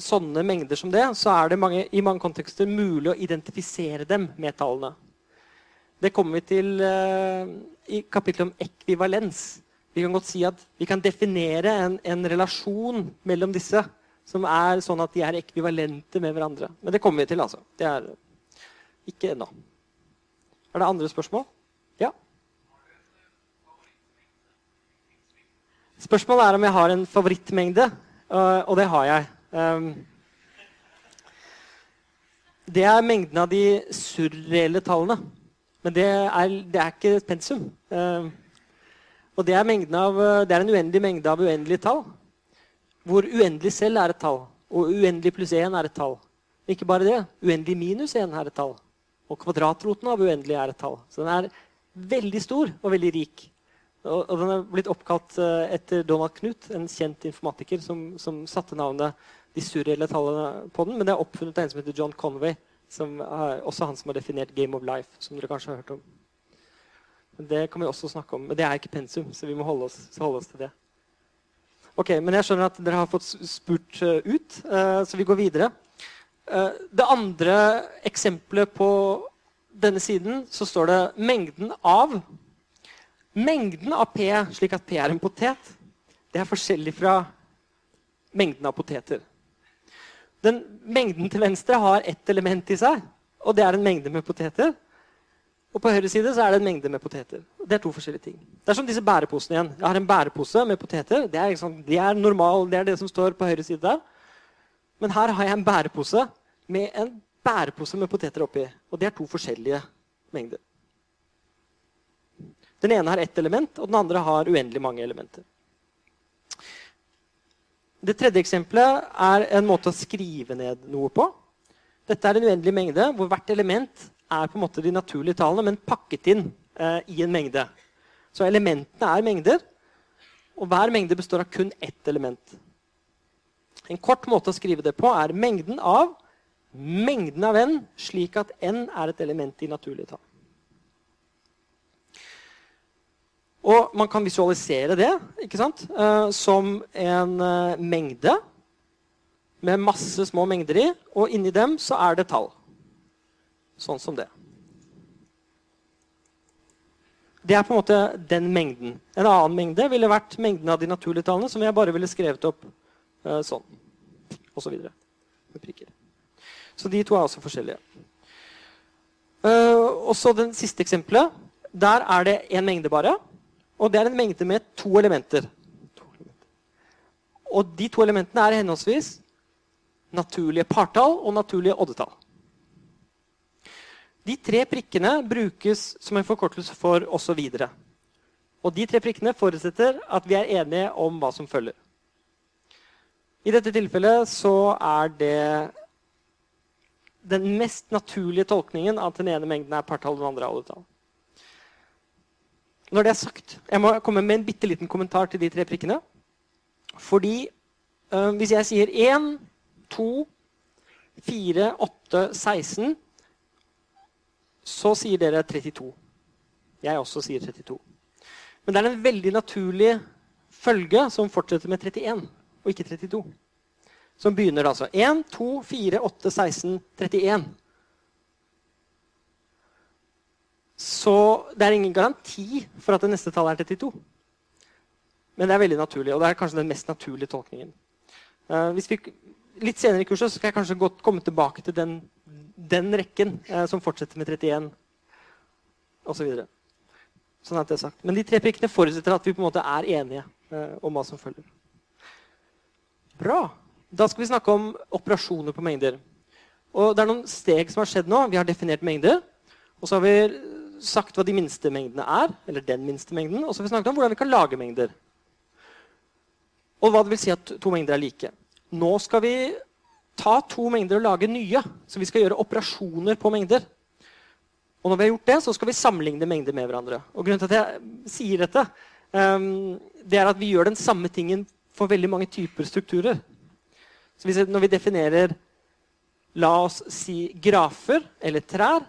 sånne mengder som det, så er det mange, i mange kontekster mulig å identifisere dem med tallene. Det kommer vi til uh, i kapittelet om ekvivalens. Vi kan godt si at vi kan definere en, en, relasjon mellom disse som er sånn at de er ekvivalente med hverandre. Men det kommer vi til, altså. Det er ikke ennå. Er det andre spørsmål? Ja? Spørsmålet er om jeg har en favorittmengde, og det har jeg. Ehm, det er mengden av de surreelle tallene. Men det er, det er ikke pensum. Ehm, og det er, av, det er, en uendelig mengde av uendelige tall. Hvor uendelig selv er et tall, og uendelig pluss 1 er et tall. Ikke bare det. Uendelig minus 1 er et tall. Og kvadratroten av uendelig er et tall. Så den er veldig stor og veldig rik. Og, den er blitt oppkalt uh, etter Donald Knut, en kjent informatiker som, som, satte navnet de surreelle tallene på den. Men det er oppfunnet av en som heter John Conway, som er også han som har definert Game of Life. som dere kanskje har hørt om. Det kan vi også snakke om. Men det er ikke pensum, så vi må holde oss, holde oss til det. Ok, Men jeg skjønner at dere har fått spurt uh, ut, uh, så vi går videre. det andre eksempelet på denne siden så står det mengden av Mengden av P, slik at P er en potet, det er forskjellig fra mengden av poteter. Den Mengden til venstre har ett element i seg, og det er en mengde med poteter. Og på høyre side så er det en mengde med poteter. Det er to forskjellige ting. Det er som disse bæreposene igjen. Jeg har en bærepose med poteter. Det er, liksom, det er normal, det er det som står på høyre side der. Men her har jeg en bærepose med en bærepose med poteter oppi. Og det er to forskjellige mengder. Den ene har ett element, og den andre har uendelig mange elementer. Det tredje eksempelet er en måte å skrive ned noe på. Dette er en uendelig mengde hvor hvert element er på en måte de naturlige tallene, men pakket inn eh, i en mengde. Så elementene er mengder, og hver mengde består av kun ett element. En kort måte å skrive det på er mengden av mengden av n, slik at n er et element i naturlige tall. Og man kan visualisere det ikke sant? Eh, som en eh, mengde med masse små mengder i, og inni dem så er det tall. Sånn som det. Det er på en måte den mengden. En annen mengde ville vært mengden av de naturlige tallene, som jeg bare ville skrevet opp uh, sånn. Og så videre. Med prikker. Så de to er også forskjellige. Uh, og så den siste eksempelet. Der er det en mengde bare. Og det er en mengde med to elementer. Og de to elementene er henholdsvis naturlige partall og naturlige oddetall. De tre prikkene brukes som en forkortelse for 'osv'. Og de tre prikkene forutsetter at vi er enige om hva som følger. I dette tilfellet så er det den mest naturlige tolkningen at den ene mengden er partall og den andre er oddetall. Når det er sagt, Jeg må komme med en bitte liten kommentar til de tre prikkene. Fordi øh, hvis jeg sier 1, 2, 4, 8, 16 så sier dere 32. Jeg også sier 32. Men det er en veldig naturlig følge som fortsetter med 31, og ikke 32. Som begynner altså 1, 2, 4, 8, 16, 31. Så det er ingen garanti for at det neste tallet er 32. Men det er veldig naturlig, og det er kanskje den mest naturlige tolkningen. Uh, vi, litt senere i kurset skal jeg kanskje godt komme tilbake til den den rekken eh, som fortsetter med 31 osv. Så sånn. Men de tre prikkene forutsetter at vi på en måte er enige eh, om hva som følger. Bra. Da skal vi snakke om operasjoner på mengder. Og det er noen steg som har skjedd nå. Vi har definert mengder. Og så har vi sagt hva de minste mengdene er. eller den minste mengden, Og så har vi snakket om hvordan vi kan lage mengder. Og hva det vil si at to mengder er like. Nå skal vi ta to mengder og lage nye. Så vi skal gjøre operasjoner på mengder. Og når vi har gjort det, så skal vi sammenligne mengder med hverandre. Og grunnen til at jeg sier dette, um, det er at vi gjør den samme tingen for veldig mange typer strukturer. Så når vi definerer la oss si grafer eller trær,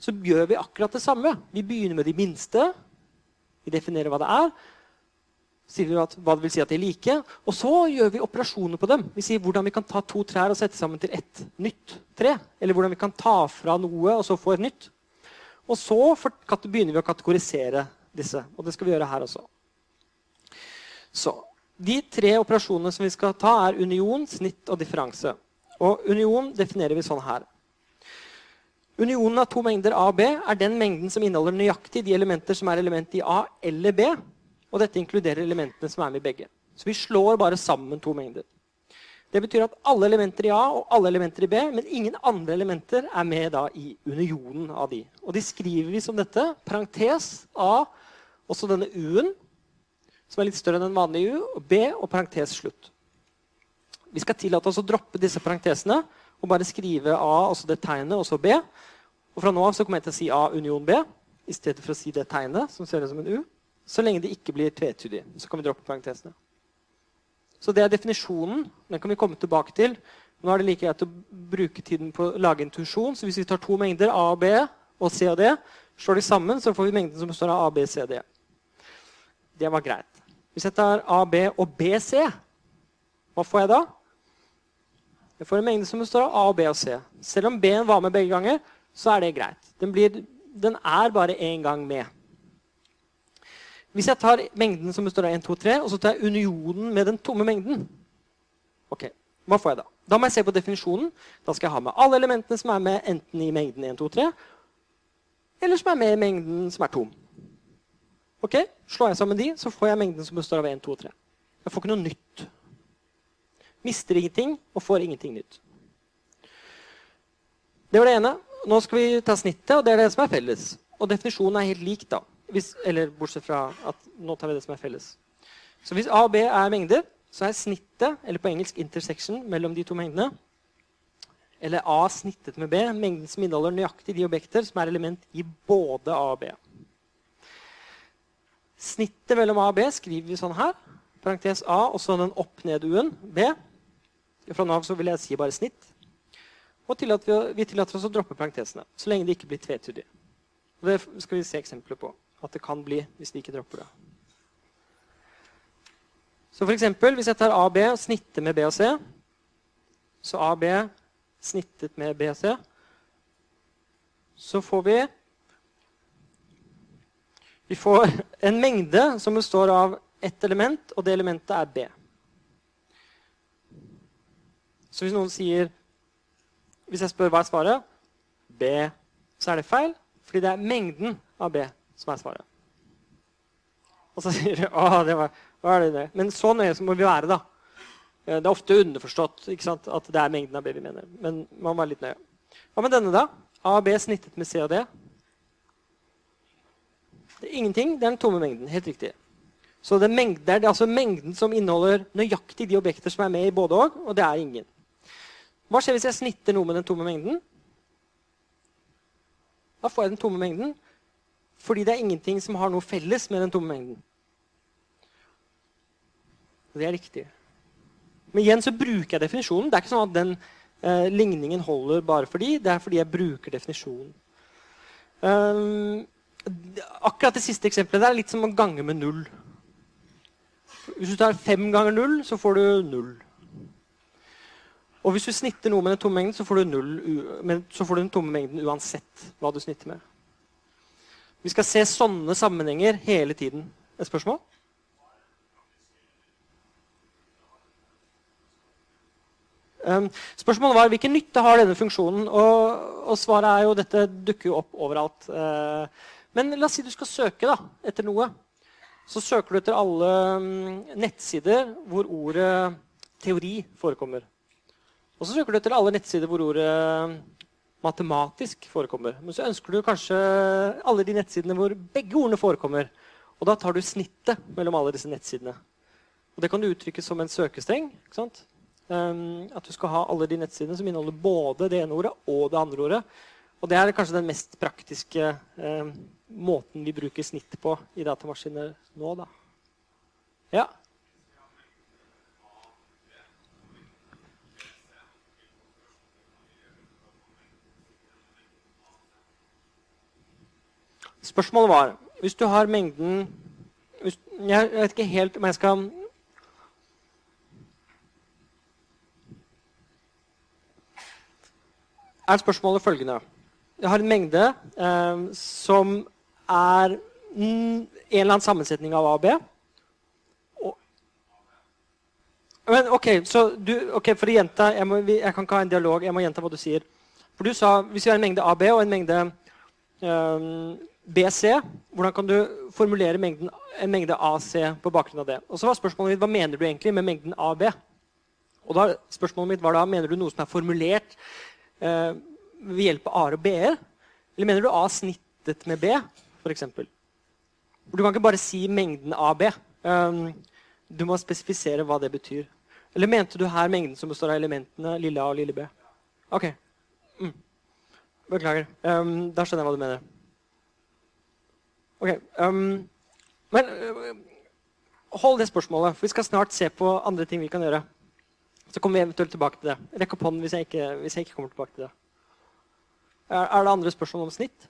så gjør vi akkurat det samme. Vi begynner med de minste. Vi definerer hva det er sier vi at, hva det vil si at de er like. Og så gjør vi operasjoner på dem. Vi sier hvordan vi kan ta to trær og sette sammen til ett nytt tre. Eller hvordan vi kan ta fra noe og så få et nytt. Og så begynner vi å kategorisere disse. Og det skal vi gjøre her også. Så, De tre operasjonene som vi skal ta, er union, snitt og differanse. Og union definerer vi sånn her. Unionen av to mengder A og B er den mengden som inneholder nøyaktig de elementer som er element i A eller B, og dette inkluderer elementene som er med i begge. Så vi slår bare sammen to mengder. Det betyr at alle elementer i A og alle elementer i B, men ingen andre elementer er med da i unionen av de. Og de skriver vi som dette. Parentes A, også denne U-en, som er litt større enn en vanlig U, og B og parentes slutt. Vi skal tillate oss å droppe disse parentesene og bare skrive A, altså det tegnet, og så B. Og fra nå av så kommer jeg til å si A union B i stedet for å si det tegnet, som ser ut som en U. Så lenge det ikke blir tvetydig. Så kan vi droppe parentesene. Så det er definisjonen. Den kan vi komme tilbake til. Nå er det like greit å bruke tiden på å lage intuisjon. Så hvis vi tar to mengder, A og B og C og D, slår de sammen, så får vi mengden som består av A, B, C og D. Det var greit. Hvis jeg tar A, B og BC, hva får jeg da? Jeg får en mengde som består av A, B og C. Selv om B-en var med begge ganger, så er det greit. Den, blir, den er bare én gang med. Hvis jeg tar mengden som består av 1, 2, 3, og så tar jeg unionen med den tomme mengden Ok, Hva får jeg da? Da må jeg se på definisjonen. Da skal jeg ha med alle elementene som er med enten i mengden 1, 2, 3, eller som er med i mengden som er tom. Ok, Slår jeg sammen de, så får jeg mengden som består av 1, 2, 3. Jeg får ikke noe nytt. Mister ingenting og får ingenting nytt. Det var det ene. Nå skal vi ta snittet, og det er det som er felles. Og definisjonen er helt lik. da. Hvis, eller bortsett fra at nå tar vi det som er felles. Så hvis A og B er mengder, så er snittet, eller på engelsk intersection, mellom de to mengdene eller A snittet med B, mengden som inneholder nøyaktig de objekter som er element i både A og B. Snittet mellom A og B skriver vi sånn her. Parentes A, og så den opp-ned-U-en B. Fra nå av vil jeg si bare snitt. Og tillater vi, vi tillater oss å droppe parentesene, så lenge det ikke blir tvetydig. Det skal vi se eksempler på at det kan bli hvis vi ikke dropper det. Så for eksempel, hvis jeg tar AB og snitter med B og C, så AB snittet med B og C, så får vi Vi får en mengde som består av ett element, og det elementet er B. Så hvis noen sier Hvis jeg spør hva er svaret, B, så er det feil. Fordi det er mengden av B som er svaret. Og så sier du å, det var, hva er det det. Men så nøye må vi være, da. Eh, det er ofte underforstått at det er mengden av B vi mener. Men man må være litt nøye. Hva med denne, da? A og B snittet med C og D. Det er ingenting. Det er den tomme mengden. Helt riktig. Så det er, mengden, det er altså mengden som inneholder nøyaktig de objekter som er med i både og, og det er ingen. Hva skjer hvis jeg snitter noe med den tomme mengden? Da får jeg den tomme mengden fordi det er ingenting som har noe felles med den tomme mengden. Og det er riktig. Men igjen så bruker jeg definisjonen. Det er ikke sånn at den eh, ligningen holder bare fordi. Det er fordi jeg bruker definisjonen. Um, akkurat det siste eksempelet der er litt som å gange med null. Hvis du tar fem ganger null, så får du null. Og hvis du snitter noe med den tomme mengden, så får, null, så får du den tomme mengden uansett hva du snitter med. Vi skal se sånne sammenhenger hele tiden. Et spørsmål? Um, spørsmålet var hvilken nytte har denne funksjonen. Og, og svaret er jo dette dukker jo opp overalt. Uh, men la oss si du skal søke da, etter noe. Så søker du etter alle um, nettsider hvor ordet teori forekommer. Og så søker du etter alle nettsider hvor ordet eh, matematisk forekommer. Men så ønsker du kanskje alle de nettsidene hvor begge ordene forekommer. Og da tar du snittet mellom alle disse nettsidene. Og Det kan du uttrykke som en søkestreng. Um, at du skal ha alle de nettsidene som inneholder både det ene ordet og det andre ordet. Og det er kanskje den mest praktiske um, måten vi bruker snitt på i datamaskiner nå. Da. Ja? Spørsmålet var Hvis du har mengden hvis, Jeg vet ikke helt om jeg skal Er spørsmålet følgende Jeg har en mengde eh, som er en eller annen sammensetning av A og B. Men, ok, så du, okay, For å gjenta jeg, må, jeg, kan ikke ha en dialog. Jeg må gjenta hva du sier. For du sa hvis vi har en mengde AB og en mengde um, BC, hvordan kan du formulere mengden, en mengde AC på bakgrunn av det? Og så var spørsmålet mitt, Hva mener du egentlig med mengden AB? Og da, spørsmålet mitt var da, Mener du noe som er formulert eh, ved hjelp av A-er og B-er? Eller mener du A snittet med B, f.eks.? Du kan ikke bare si mengden AB. Um, du må spesifisere hva det betyr. Eller mente du her mengden som består av elementene lille A og lille B? Ok. Mm. Beklager. Um, da skjønner jeg hva du mener. Ok, um, Men uh, hold det spørsmålet, for vi skal snart se på andre ting vi kan gjøre. Så kommer vi eventuelt tilbake til det. Rekk opp hånden hvis jeg ikke, hvis jeg ikke kommer tilbake til det. Er, er, det andre spørsmål om snitt?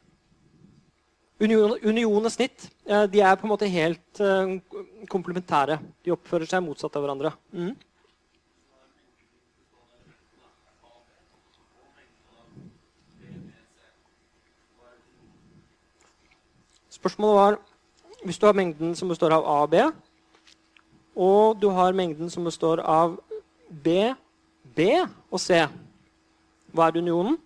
Union, union og snitt uh, de er på en måte helt uh, komplementære. De oppfører seg motsatt av hverandre. Mm. Spørsmålet var hvis du har mengden som består av A og B, og du har mengden som består av B, B og C, hva er unionen?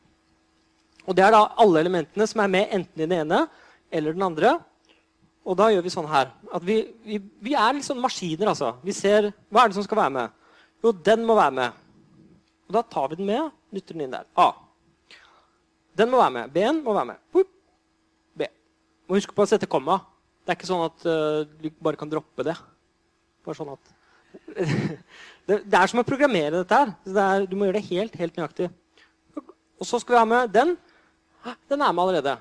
Og Det er da alle elementene som er med enten i den ene eller den andre. Og da gjør vi sånn her. At vi, vi, vi er sånn maskiner, altså. Vi ser Hva er det som skal være med? Jo, den må være med. Og da tar vi den med, nytter den inn der. A. Den må være med. B-en må være med. Boop må huske på å sette komma. Det er ikke sånn at uh, du bare kan droppe det. Bare sånn at det, det, er som å programmere dette her. Det er, du må gjøre det helt, helt nøyaktig. Og så skal vi ha med den. Den er med allerede.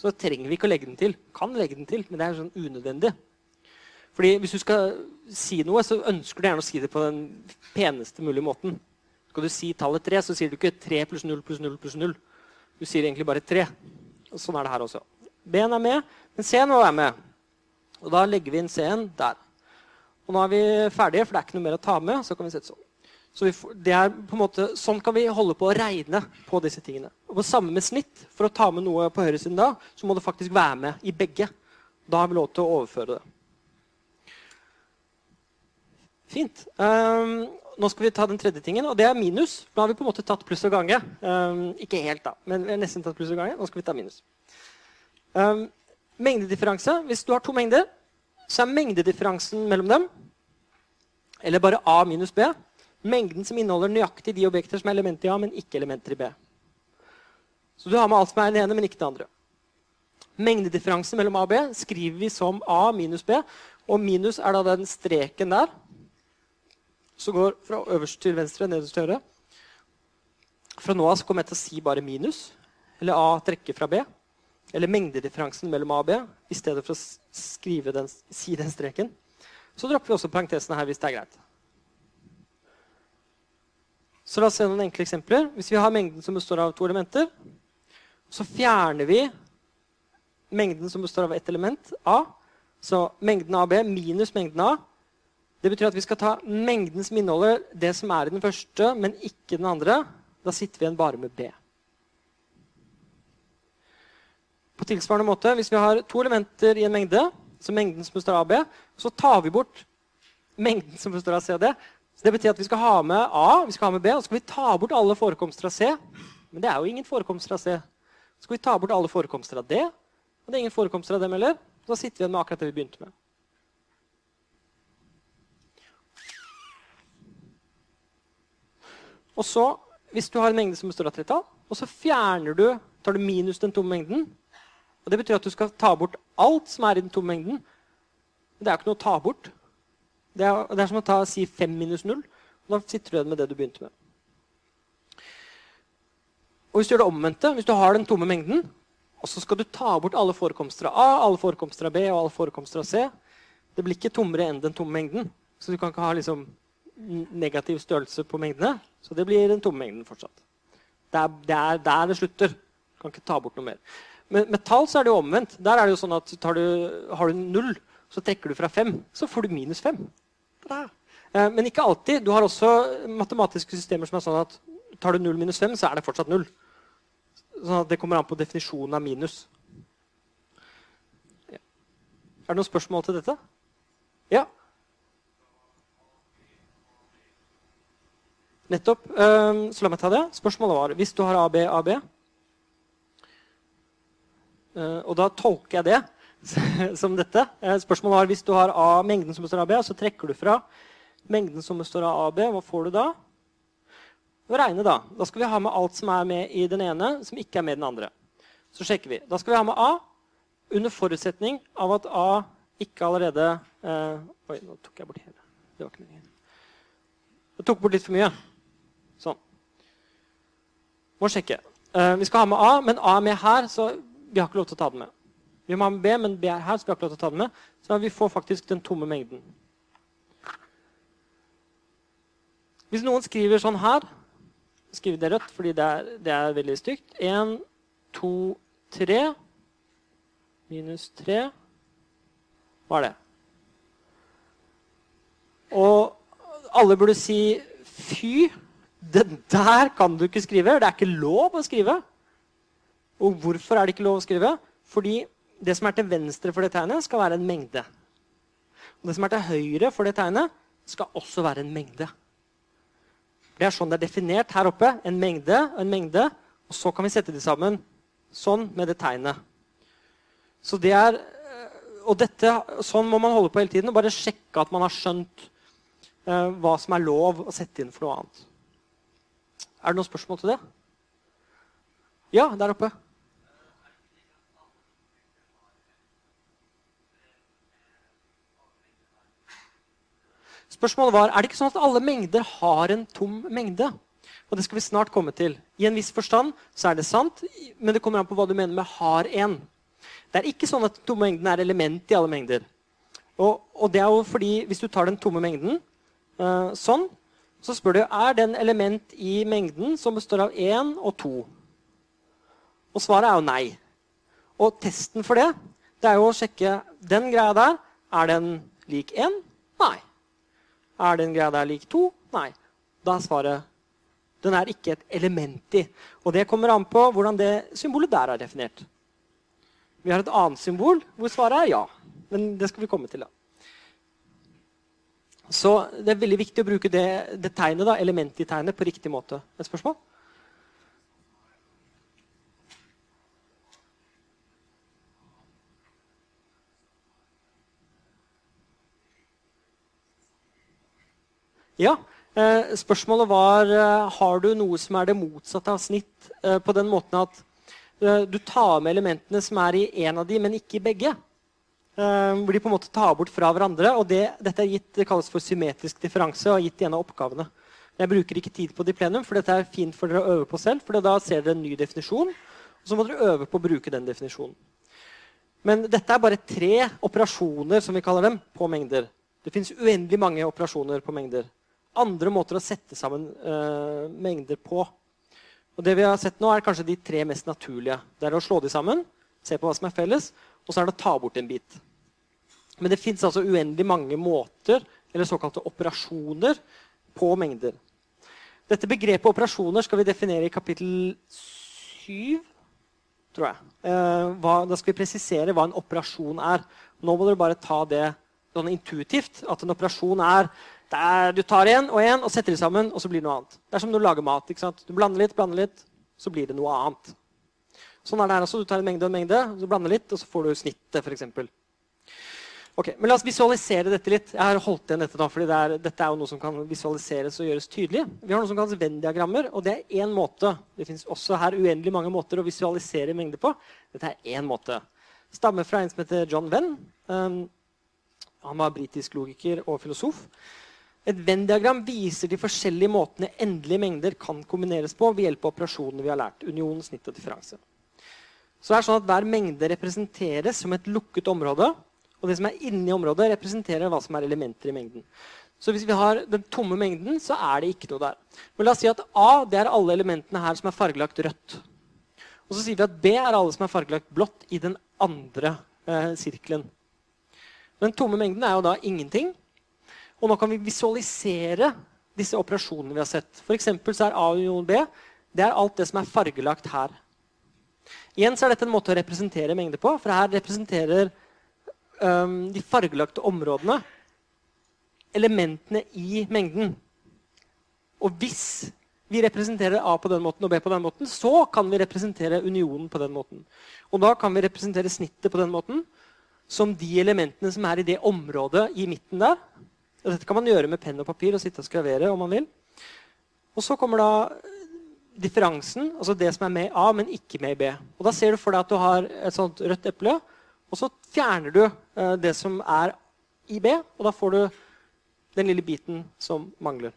Så trenger vi ikke å legge den til. Kan legge den til, men det er sånn unødvendig. Fordi Hvis du skal si noe, så ønsker du gjerne å si det på den peneste mulige måten. Skal du si tallet 3, så sier du ikke 3 pluss 0 pluss 0 pluss 0. Du sier egentlig bare 3. Og sånn er det her også. B-en er med, men C-en være med. Og Da legger vi inn C-en der. Og nå er vi ferdige, for det er ikke noe mer å ta med. Så kan vi sette sånn. Så får, er måte, sånn kan vi holde på å regne på disse tingene. Og på samme med snitt. For å ta med noe på høyresiden da, så må det faktisk være med i begge. Da har vi lov til å overføre det. Fint. Um, nå skal vi ta den tredje tingen, og det er minus. Nå har vi på en måte tatt pluss og gange. Um, ikke helt, da, men vi har nesten tatt pluss og gange. Nå skal vi ta minus. Um, mengdedifferanse. Hvis du har to mengder, så er mengdedifferansen mellom dem, eller bare A minus B, mengden som inneholder nøyaktig de objekter som er elementer i A, men ikke elementer i B. Så du har med alt som er det ene, men ikke det andre. Mengdedifferansen mellom A og B skriver vi som A minus B. Og minus er da den streken der som går fra øverst til venstre nederst til høyre. Fra nå av kommer jeg til å si bare minus. Eller A trekker fra B. Eller mengdedifferansen mellom A og B i stedet for å den, si den streken. Så dropper vi også parentesene her hvis det er greit. Så la oss se noen enkle eksempler. Hvis vi har mengden som består av to elementer, så fjerner vi mengden som består av ett element, A. Så mengden AB minus mengden A. Det betyr at vi skal ta mengden som inneholder det som er i den første, men ikke den andre. Da sitter vi igjen bare med B. På tilsvarende måte, Hvis vi har to elementer i en mengde, så mengden som består av B, så tar vi bort mengden som består av C og D, så Det betyr at vi skal ha med A vi skal ha med B, og så skal vi ta bort alle forekomster av C. Men det er jo ingen forekomster av C. Så skal vi ta bort alle forekomster av D. Og det er ingen forekomster av dem heller. Så da sitter vi igjen med akkurat det vi begynte med. Og så, hvis du har en mengde som består av tretall, og så fjerner du, tar du minus den tomme mengden og Det betyr at du skal ta bort alt som er i den tomme mengden. Det er jo ikke noe å ta bort. Det er, det er som å ta, si 5 minus 0. Og da sitter du igjen med det du begynte med. Og Hvis du gjør det omvendte, hvis du har den tomme mengden, og så skal du ta bort alle forekomster av A, alle forekomster av B og alle forekomster av C Det blir ikke tommere enn den tomme mengden. Så du kan ikke ha liksom negativ størrelse på mengdene. Så det blir den tomme mengden fortsatt. Det er der det slutter. Du kan ikke ta bort noe mer. Men med tall så er det jo omvendt. Der er det jo sånn at du, Har du null, så trekker du fra fem, så får du minus fem. Eh, men ikke alltid. Du har også matematiske systemer som er sånn at tar du null minus fem, så er det fortsatt null. Sånn at det kommer an på definisjonen av minus. Ja. Er det noen spørsmål til dette? Ja? Nettopp. Eh, så la meg ta det. Spørsmålet var hvis du har AB, AB Og da tolker jeg det som dette. Eh, spørsmålet var hvis du har A, mengden som består av B, så trekker du fra mengden som består av AB. Hva får du da? Og regne Da Da skal vi ha med alt som er med i den ene, som ikke er med i den andre. Så sjekker vi. Da skal vi ha med A under forutsetning av at A ikke allerede eh, Oi, nå tok jeg bort hele. Det var ikke meningen. Jeg tok bort litt for mye. Sånn. Må sjekke. Eh, vi skal ha med A, men A er med her, så vi har ikke lov til å ta den med. Vi må ha med B, men B er her, så vi har ikke lov til å ta den med. Så vi får faktisk den tomme mengden. Hvis noen skriver sånn her Skriv det rødt, fordi det er, det er veldig stygt. 1, 2, 3 minus 3 Hva er det? Og alle burde si fy. Det der kan du ikke skrive. Det er ikke lov å skrive. Og hvorfor er det ikke lov å skrive? Fordi det som er til venstre for det tegnet, skal være en mengde. Og det som er til høyre for det tegnet, skal også være en mengde. Det er sånn det er definert her oppe. En mengde og en mengde. Og så kan vi sette de sammen sånn med det tegnet. Så det er, og dette, Sånn må man holde på hele tiden og bare sjekke at man har skjønt eh, hva som er lov å sette inn for noe annet. Er det noen spørsmål til det? Ja, der oppe. Spørsmålet var er det ikke sånn at alle mengder har en tom mengde. Og det skal vi snart komme til. I en viss forstand så er det sant, men det kommer an på hva du mener med 'har en'. Det er ikke sånn at den tomme mengden er element i alle mengder. Og, og, det er jo fordi Hvis du tar den tomme mengden uh, sånn, så spør du er det en element i mengden som består av 1 og 2. Og svaret er jo nei. Og testen for det det er jo å sjekke den greia der. Er den lik 1? Nei. Er den greia der lik 2? Nei. Da er svaret den er ikke et element i. Og det kommer an på hvordan det symbolet der er definert. Vi har et annet symbol hvor svaret er ja. Men det skal vi komme til. da. Så det er veldig viktig å bruke det, det tegnet, da, elementet i tegnet på riktig måte. Et spørsmål? Ja, eh, Spørsmålet var eh, har du noe som er det motsatte av snitt. Eh, på den måten at du tar med elementene som er i én av de, men ikke i begge. Hvor de på en måte tar bort fra hverandre. og det, Dette er gitt, det kalles for symmetrisk differanse og gitt i en av oppgavene. Jeg bruker ikke tid på det i plenum, for dette er fint for dere å øve på selv. for da ser dere en ny definisjon, og så må dere øve på å bruke den definisjonen. Men dette er bare tre operasjoner som vi kaller dem, på mengder. Det fins uendelig mange operasjoner på mengder andre måter å sette sammen uh, mengder på. Og det vi har sett nå er kanskje de tre mest naturlige. Det er å slå de sammen, se på hva som er felles, og så er det å ta bort en bit. Men det fins altså uendelig mange måter, eller såkalte operasjoner, på mengder. Dette begrepet operasjoner skal vi definere i kapittel 7, tror jeg. Hva, da skal vi presisere hva en operasjon er. Nå må dere bare ta det sånn intuitivt. At en operasjon er der du tar en og en og setter de sammen, og så blir det noe annet. Det er som når du lager mat. ikke sant? Du blander litt, blander litt, så blir det noe annet. Sånn er det her også. Du tar en mengde og en mengde, så blander litt, og så får du snittet, f.eks. Ok, men La oss visualisere dette litt. Jeg har holdt igjen dette da, fordi det er, dette er jo noe som kan visualiseres og gjøres tydelig. Vi har noe som kalles Venn-diagrammer, og det er én måte. Det fins også her uendelig mange måter å visualisere mengder på. Dette er én måte. Stammer fra en som heter John Venn. Um, han var britisk logiker og filosof. Et Venn-diagram viser de forskjellige måtene endelige mengder kan kombineres på ved hjelp av operasjonene vi har lært. Union, snitt og differanse. Så det er sånn at Hver mengde representeres som et lukket område. Og det som er inni området, representerer hva som er elementer i mengden. Så hvis vi har den tomme mengden, så er det ikke noe der. Men la oss si at A det er alle elementene her som er fargelagt rødt. Og så sier vi at B er alle som er fargelagt blått i den andre eh, sirkelen. Den tomme mengden er jo da ingenting. Og nå kan vi visualisere disse operasjonene vi har sett. For så er A union B det er alt det som er fargelagt her. Igjen så er dette en måte å representere mengder på, for her representerer um, de fargelagte områdene elementene i mengden. Og hvis vi representerer A på den måten og B på den måten, så kan vi representere unionen på den måten. Og da kan vi representere snittet på den måten som de elementene som er i det området i midten der, og dette kan man gjøre med penn og papir og sitte og skravere om man vil. Og så kommer da differansen, altså det som er med i A, men ikke med i B. Og Da ser du for deg at du har et sånt rødt eple, og så fjerner du uh, det som er i B, og da får du den lille biten som mangler.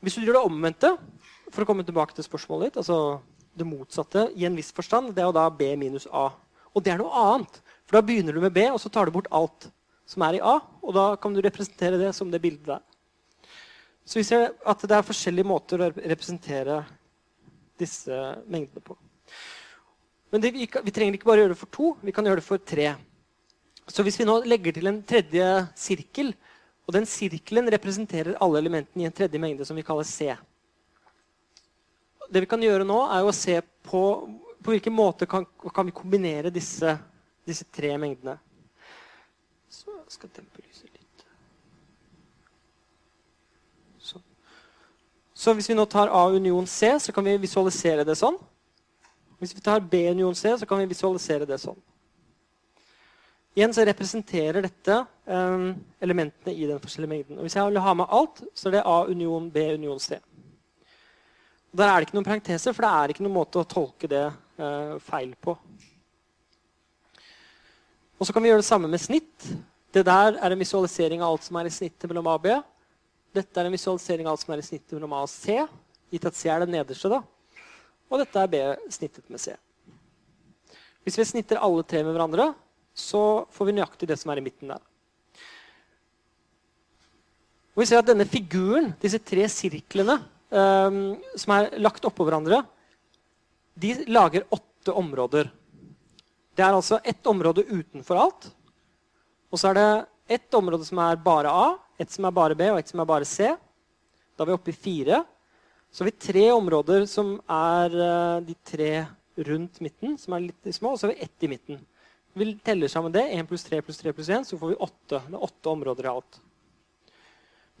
Hvis du gjør det omvendte, for å komme tilbake til spørsmålet ditt, altså det motsatte i en viss forstand, det er jo da B minus A. Og det er noe annet. For da begynner du med B, og så tar du bort alt som er i A, og da kan du representere det som det bildet der. Så vi ser at det er forskjellige måter å representere disse mengdene på. Men det, vi, vi, trenger ikke bare gjøre det for to, vi kan gjøre det for tre. Så hvis vi nå legger til en tredje sirkel, og den sirkelen representerer alle elementene i en tredje mengde som vi kaller C Det vi kan gjøre nå, er å se på på hvilken måte kan, kan vi kombinere disse, disse tre mengdene. Så jeg skal dempe lyset litt. Sånn. Så hvis vi nå tar A union C, så kan vi visualisere det sånn. Hvis vi tar B union C, så kan vi visualisere det sånn. Igjen så representerer dette um, elementene i den forskjellige mengden. Og hvis jeg vil ha med alt, så er det A union B union C. Og Der er det ikke noen parenteser, for det er ikke noen måte å tolke det uh, feil på. Og så kan vi gjøre det samme med snitt. Det der er en visualisering av alt som er i snittet mellom A og B. Dette er en visualisering av alt som er i snittet mellom A og C, gitt at C er det nederste. da. Og dette er B snittet med C. Hvis vi snitter alle tre med hverandre, så får vi nøyaktig det som er i midten der. Og vi ser at denne figuren, disse tre sirklene um, som er lagt oppå hverandre, de lager åtte områder. Det er altså ett område utenfor alt. Og så er det ett område som er bare A, ett som er bare B, og ett som er bare C. Da er vi oppe i fire. Så har vi tre områder som er uh, de tre rundt midten, som er litt små, og så har vi ett i midten. Vi teller sammen det. 1 pluss 3 pluss 3 pluss 1, så får vi 8. Det er åtte områder i alt.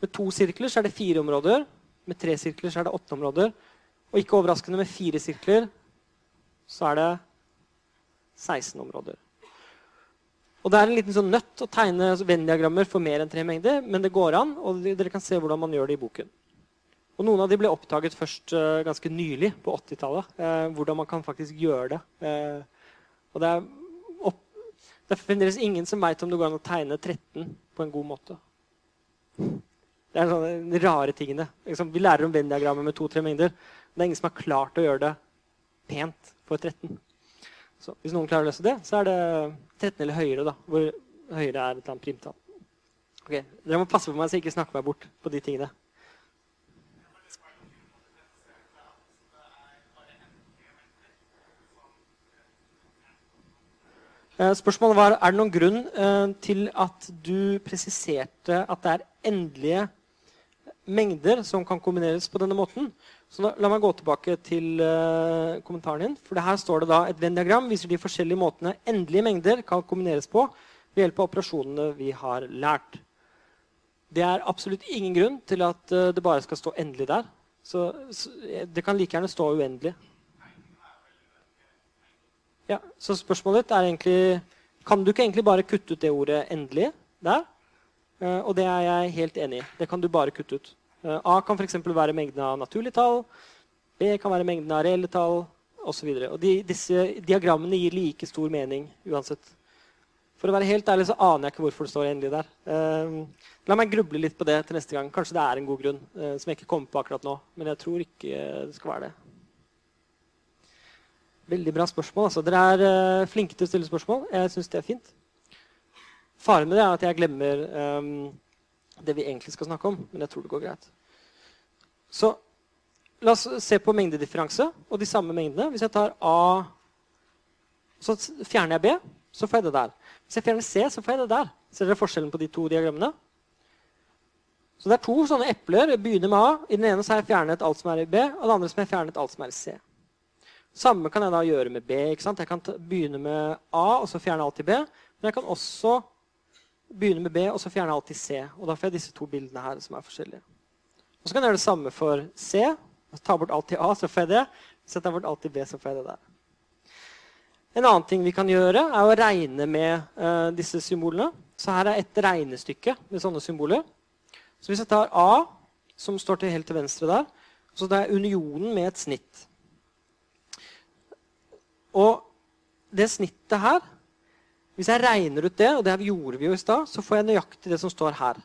Med to sirkler så er det fire områder. Med tre sirkler så er det åtte områder. Og ikke overraskende, med fire sirkler så er det 16 områder. Og Det er en liten sånn nøtt å tegne Venn-diagrammer for mer enn tre mengder, men det går an, og dere kan se hvordan man gjør det i boken. Og Noen av de ble oppdaget først uh, ganske nylig, på 80-tallet. Uh, eh, hvordan man kan faktisk gjøre det. Uh, og det er, opp, det fremdeles ingen som veit om det går an å tegne 13 på en god måte. Det er sånne rare tingene. Liksom, vi lærer om Venn-diagrammer med to-tre mengder. Men Det er ingen som har klart å gjøre det pent for 13. Så hvis noen klarer å løse det, så er det 13 eller høyere. da, Hvor høyere er et eller annet primtall. Ok, Dere må passe på meg så jeg ikke snakker meg bort på de tingene. Eh, spørsmålet var er det noen grunn eh, til at du presiserte at det er endelige mengder som kan kombineres på denne måten. Så La meg gå tilbake til uh, kommentaren din. For Her står det da et Venn-diagram viser de forskjellige måtene endelige mengder kan kombineres på ved hjelp av operasjonene vi har lært. Det er absolutt ingen grunn til at uh, det bare skal stå 'endelig' der. Så, så, Det kan like gjerne stå 'uendelig'. Ja, så spørsmålet ditt er egentlig Kan du ikke egentlig bare kutte ut det ordet 'endelig' der? Uh, og det er jeg helt enig i. Det kan du bare kutte ut. Eh, A kan f.eks. være mengden av naturlige tall. B kan være mengden av reelle tall osv. De, disse diagrammene gir like stor mening uansett. For å være helt ærlig så aner jeg ikke hvorfor det står endelig der. Uh, la meg gruble litt på det til neste gang. Kanskje det er en god grunn uh, som jeg ikke kommer på akkurat nå. Men jeg tror ikke det skal være det. Veldig bra spørsmål. Altså. Dere er uh, flinke til å stille spørsmål. Jeg syns det er fint. Faren med det er at jeg glemmer um, det vi egentlig skal snakke om. Men jeg tror det går greit. Så la oss se på mengdedifferanse og de samme mengdene. Hvis jeg tar A, så fjerner jeg B, så får jeg det der. Hvis jeg fjerner C, så får jeg det der. Ser dere forskjellen på de to diagrammene? Så det er to sånne epler. Jeg begynner med A. I den ene så har jeg fjernet alt som er i B, og den andre som har jeg fjernet alt som er i C. Samme kan jeg da gjøre med B. ikke sant? Jeg kan begynne med A og så fjerne alt i B. Men jeg kan også begynne med B og så fjerne alt i C. Og da får jeg disse to bildene her som er forskjellige. Og Så kan jeg gjøre det samme for C. Ta bort alt i A, så får jeg det. Sette bort alt i B, så får jeg det der. En annen ting vi kan gjøre, er å regne med uh, disse symbolene. Så her er et regnestykke med sånne symboler. Så hvis jeg tar A, som står til helt til venstre der, så det er unionen med et snitt. Og det snittet her hvis jeg regner ut det, og det gjorde vi jo i stad, så får jeg nøyaktig det som står her.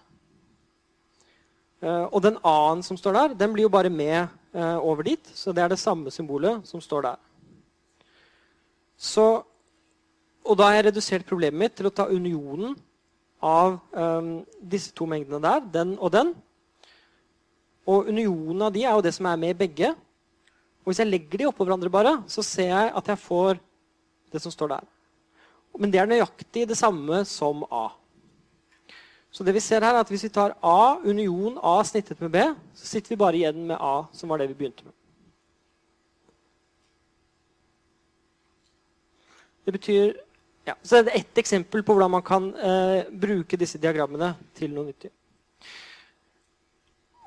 Uh, og den A-en som står der, den blir jo bare med uh, over dit. Så det er det samme symbolet som står der. Så, og da har jeg redusert problemet mitt til å ta unionen av um, disse to mengdene der, den og den. Og unionen av de er jo det som er med i begge. Og hvis jeg legger de oppå hverandre, bare, så ser jeg at jeg får det som står der. Men det er nøyaktig det samme som A. Så det vi ser her er at Hvis vi tar A union A snittet med B, så sitter vi bare igjen med A, som var det vi begynte med. Det betyr ja, så er det ett eksempel på hvordan man kan eh, bruke disse diagrammene til noe nyttig.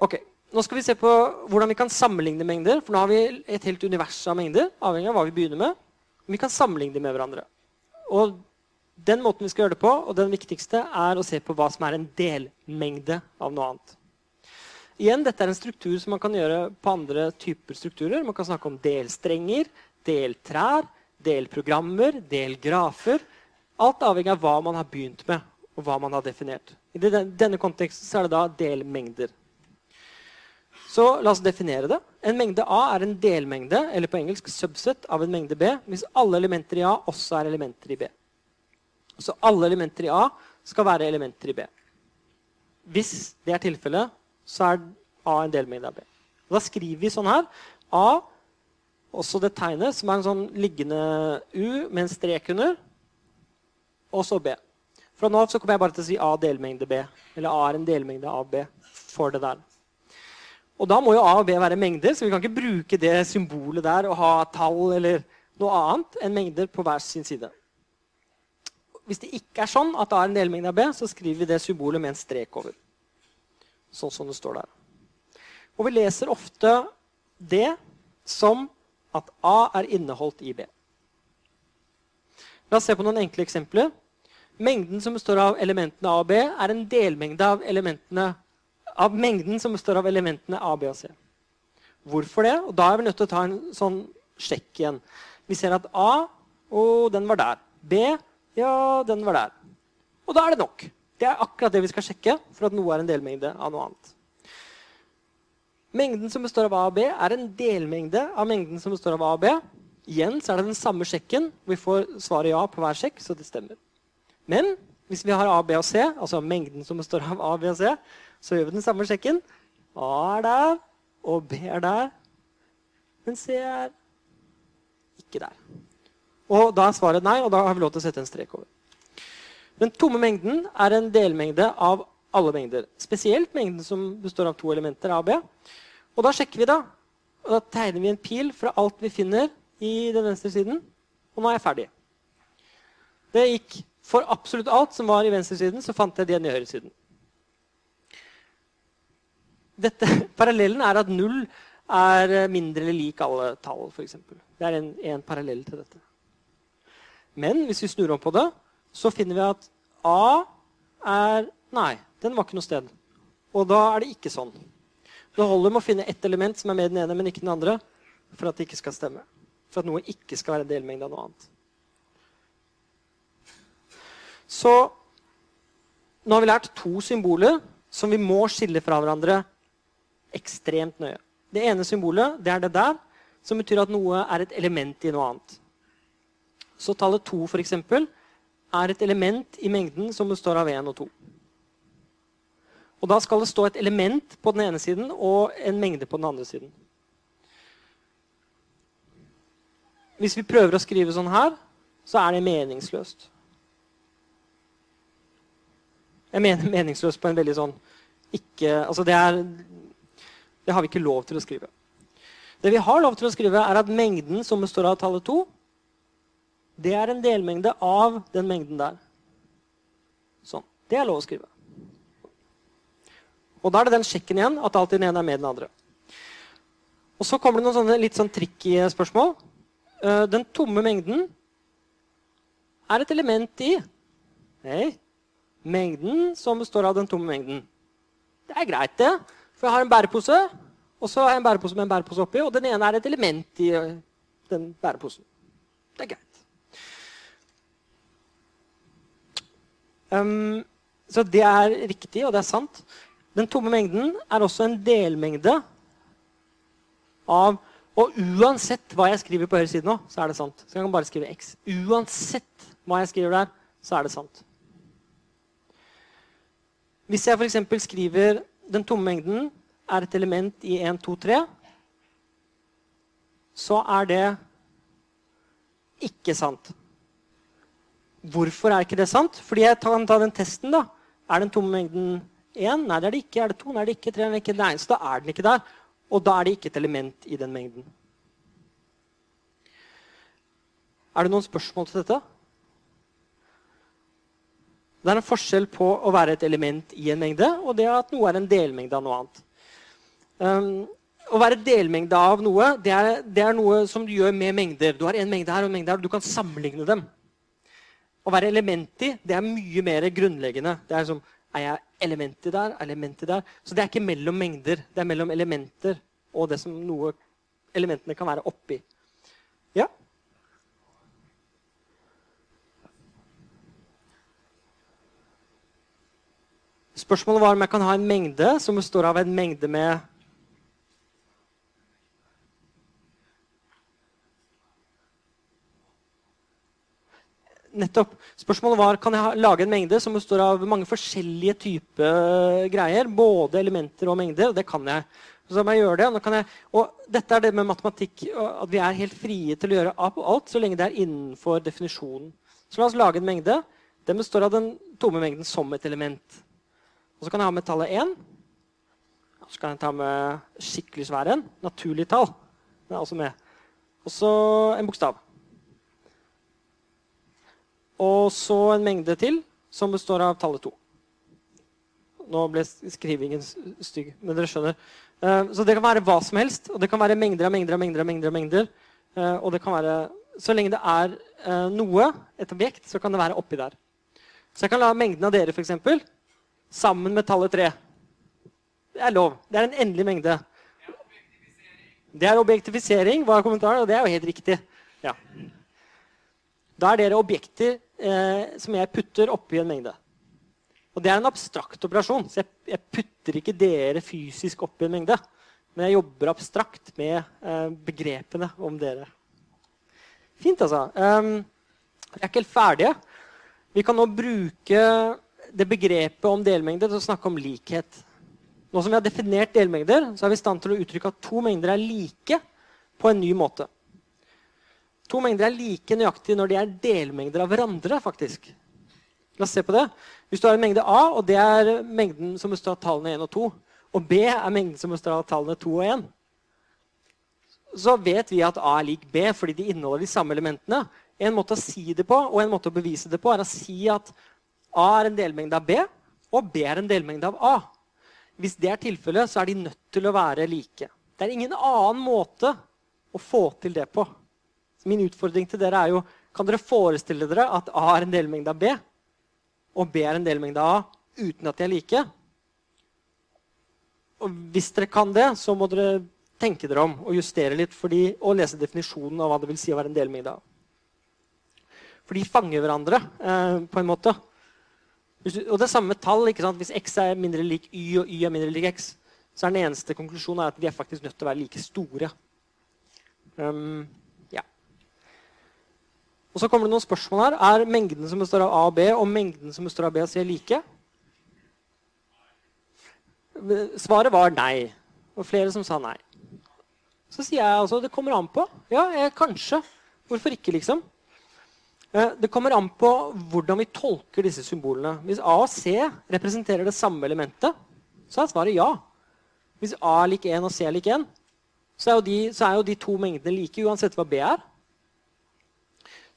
Ok, Nå skal vi se på hvordan vi kan sammenligne mengder. For nå har vi et helt univers av mengder. avhengig av hva Vi begynner med. Vi kan sammenligne dem med hverandre. Og den måten vi skal gjøre det på, og den viktigste, er å se på hva som er en delmengde av noe annet. Igjen, Dette er en struktur som man kan gjøre på andre typer strukturer. Man kan snakke om delstrenger, deltrær, delprogrammer, delgrafer. Alt avhengig av hva man har begynt med, og hva man har definert. I denne konteksten er det da delmengder. Så la oss definere det. En mengde A er en delmengde eller på engelsk subset av en mengde B hvis alle elementer i A også er elementer i B. Så alle elementer i A skal være elementer i B. Hvis det er tilfellet, så er A en delmengde av B. Og da skriver vi sånn her A, også det tegnet, som er en sånn liggende U med en strek under, og så B. Fra nå av så kommer jeg bare til å si A delmengde B. Eller A er en delmengde av B for det der. Og da må jo A og B være mengder, så vi kan ikke bruke det symbolet der og ha tall eller noe annet enn mengder på hver sin side. Hvis det ikke er sånn at A er en delmengde av B, så skriver vi det symbolet med en strek over. Sånn som det står der. Og vi leser ofte det som at A er inneholdt i B. La oss se på noen enkle eksempler. Mengden som består av elementene A og B, er en delmengde av, av mengden som består av elementene A, B og C. Hvorfor det? Og Da er vi nødt til å ta en sånn sjekk igjen. Vi ser at A og den var der. B ja, den var der. Og da er det nok. Det er akkurat det vi skal sjekke for at noe er en delmengde av noe annet. Mengden som består av A og B, er en delmengde av mengden som består av A og B. Igjen så er det den samme sjekken. Vi får svaret ja på hver sjekk, så det stemmer. Men hvis vi har A, B og C, altså mengden som består av A, B og C, så gjør vi den samme sjekken. A er der, og B er der. Men C er ikke der. Og da er svaret nei, og da har vi lov til å sette en strek over. Den tomme mengden er en delmengde av alle mengder. Spesielt mengden som består av to elementer, A og B. Og da sjekker vi, da. Og da tegner vi en pil fra alt vi finner i den venstre siden. Og nå er jeg ferdig. Det gikk For absolutt alt som var i venstresiden, så fant jeg det igjen i høyresiden. Dette, parallellen er at null er mindre eller lik alle tall, f.eks. Det er en, en parallell til dette. Men hvis vi snur om på det, så finner vi at A er Nei, den var ikke noe sted. Og da er det ikke sånn. Det holder med å finne ett element som er med den ene, men ikke den andre, for at det ikke skal stemme for at noe ikke skal være delmengde av noe annet. Så nå har vi lært to symboler som vi må skille fra hverandre ekstremt nøye. Det ene symbolet det er det der, som betyr at noe er et element i noe annet. Så tallet 2 for eksempel, er et element i mengden som består av 1 og 2. Og Da skal det stå et element på den ene siden og en mengde på den andre siden. Hvis vi prøver å skrive sånn her, så er det meningsløst. Jeg mener meningsløst på en veldig sånn ikke Altså, det er Det har vi ikke lov til å skrive. Det vi har lov til å skrive, er at mengden som består av tallet 2, det er en delmengde av den mengden der. Sånn. Det er lov å skrive. Og da er det den sjekken igjen, at alltid den ene er med den andre. Og så kommer det noen sånne litt sånn tricky spørsmål. Eh, den tomme mengden er et element i Nei, mengden som består av den tomme mengden. Det er greit, det. For jeg har en bærepose, og så har jeg en bærepose med en bærepose oppi, og den ene er et element i eh, den bæreposen. Det er greit. Um, så det er riktig, og det er sant. Den tomme mengden er også en delmengde av og uansett hva jeg skriver på høyre side nå, så er det sant. Så jeg kan bare skrive X. Uansett hva jeg skriver der, så er det sant. Hvis jeg f.eks. skriver den tomme mengden er et element i 1, 2, 3, så er det ikke sant. Hvorfor er ikke det sant? Fordi jeg kan ta den testen. da. Er den tomme mengden 1? Nei, det er det ikke. Er det 2? Nei, det er ikke. 3? Nei, ikke. Nei, så da er den ikke der. Og da er det ikke et element i den mengden. Er det noen spørsmål til dette? Det er en forskjell på å være et element i en mengde og det at noe er en delmengde av noe annet. Um, å være delmengde av noe det er, det er, noe som du gjør med mengder. Du har en mengde her og en mengde her, og du kan sammenligne dem. Å være element i det er mye mer grunnleggende. Det er som er jeg element i der? element i der? Så det er ikke mellom mengder. Det er mellom elementer og det som noe elementene kan være oppi. Ja? Spørsmålet var om jeg kan ha en mengde som består av en mengde med nettopp. Spørsmålet var kan jeg lage en mengde som består av mange forskjellige typer greier. Både elementer og mengder. Og det kan jeg. Så må jeg gjøre det. Jeg, og dette er det med matematikk, at vi er helt frie til å gjøre alt så lenge det er innenfor definisjonen. Så la oss lage en mengde Den består av den tomme mengden som et element. Og så kan jeg ha med tallet 1. Og så kan jeg ta med skikkelig svær en. Naturlig tall. Den er også med. Og så en bokstav. Og så en mengde til som består av tallet 2. Nå ble skrivingen stygg, men dere skjønner. Eh, så det kan være hva som helst. Og det kan være mengder av mengder av mengder. av mengder, av mengder. Eh, og det kan være, Så lenge det er eh, noe, et objekt, så kan det være oppi der. Så jeg kan la mengden av dere for eksempel, sammen med tallet 3. Det er lov. Det er en endelig mengde. Det er objektifisering, var kommentaren, og det er jo helt riktig. Ja. Da er dere objekter eh, som jeg putter oppi en mengde. Og det er en abstrakt operasjon, så jeg, jeg putter ikke dere fysisk oppi en mengde. Men jeg jobber abstrakt med eh, begrepene om dere. Fint, altså. Um, vi er ikke helt ferdige. Vi kan nå bruke det begrepet om delmengde til å snakke om likhet. Nå som vi har definert delmengder, så er vi i stand til å uttrykke at to mengder er like på en ny måte. To mengder er like nøyaktige når de er delmengder av hverandre. faktisk. La oss se på det. Hvis du har en mengde A, og det er mengden som består av tallene 1 og 2, og B er mengden som består av tallene 2 og 1, så vet vi at A er lik B fordi de inneholder de samme elementene. En måte å si det på og en måte å bevise det på er å si at A er en delmengde av B, og B er en delmengde av A. Hvis det er tilfellet, så er de nødt til å være like. Det er ingen annen måte å få til det på. Så min utfordring til dere er jo kan dere forestille dere at A er en delmengde av B, og B er en delmengde av A uten at de er like? Og hvis dere kan det, så må dere tenke dere om og justere litt fordi, og lese definisjonen av hva det vil si å være en delmengde av. For de fanger hverandre eh, på en måte. Og det er samme tall. Hvis x er mindre lik y, og y er mindre lik x, så er den eneste konklusjonen at de er faktisk nødt til å være like store. Um, ja. Og så kommer det noen spørsmål her. Er mengden som består av A og B, og mengden som består av B og C, like? Svaret var nei. Og flere som sa nei. Så sier jeg altså det kommer an på. Ja, jeg, kanskje. Hvorfor ikke, liksom? Eh, det kommer an på hvordan vi tolker disse symbolene. Hvis A og C representerer det samme elementet, så er svaret ja. Hvis A er lik 1 og C er lik 1, så er, de, så er jo de, to mengdene like uansett hva B er.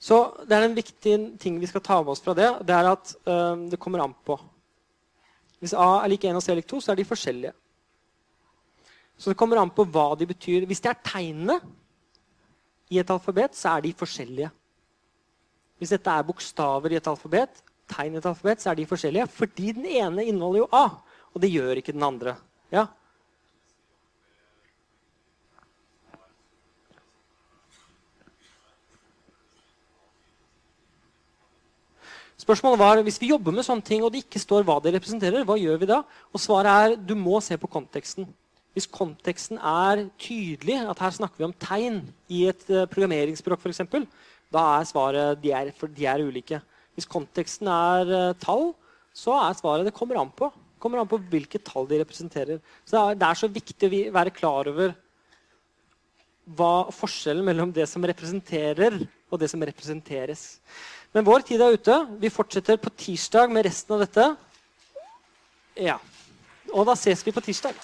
Så det er en viktig ting vi skal ta med oss fra det. Det er at um, det kommer an på. Hvis A er lik 1 og C er lik 2, så er de forskjellige. Så det kommer an på hva de betyr. Hvis det er tegnene i et alfabet, så er de forskjellige. Hvis dette er bokstaver i et alfabet, tegn i et alfabet, så er de forskjellige. Fordi den ene inneholder jo A, og det gjør ikke den andre. Ja? Spørsmålet var, Hvis vi jobber med sånne ting, og det ikke står hva det representerer, hva gjør vi da? Og Svaret er du må se på konteksten. Hvis konteksten er tydelig, at her snakker vi om tegn i et eh, programmeringsspråk f.eks., da er svaret de er, de er ulike. Hvis konteksten er uh, tall, så er svaret det kommer an på. Det kommer an på hvilke tall de representerer. Så det er, det er så viktig å være klar over hva forskjellen mellom det som representerer, og det som representeres. Men vår tid er ute. Vi fortsetter på tirsdag med resten av dette. Ja. Og da ses vi på tirsdag.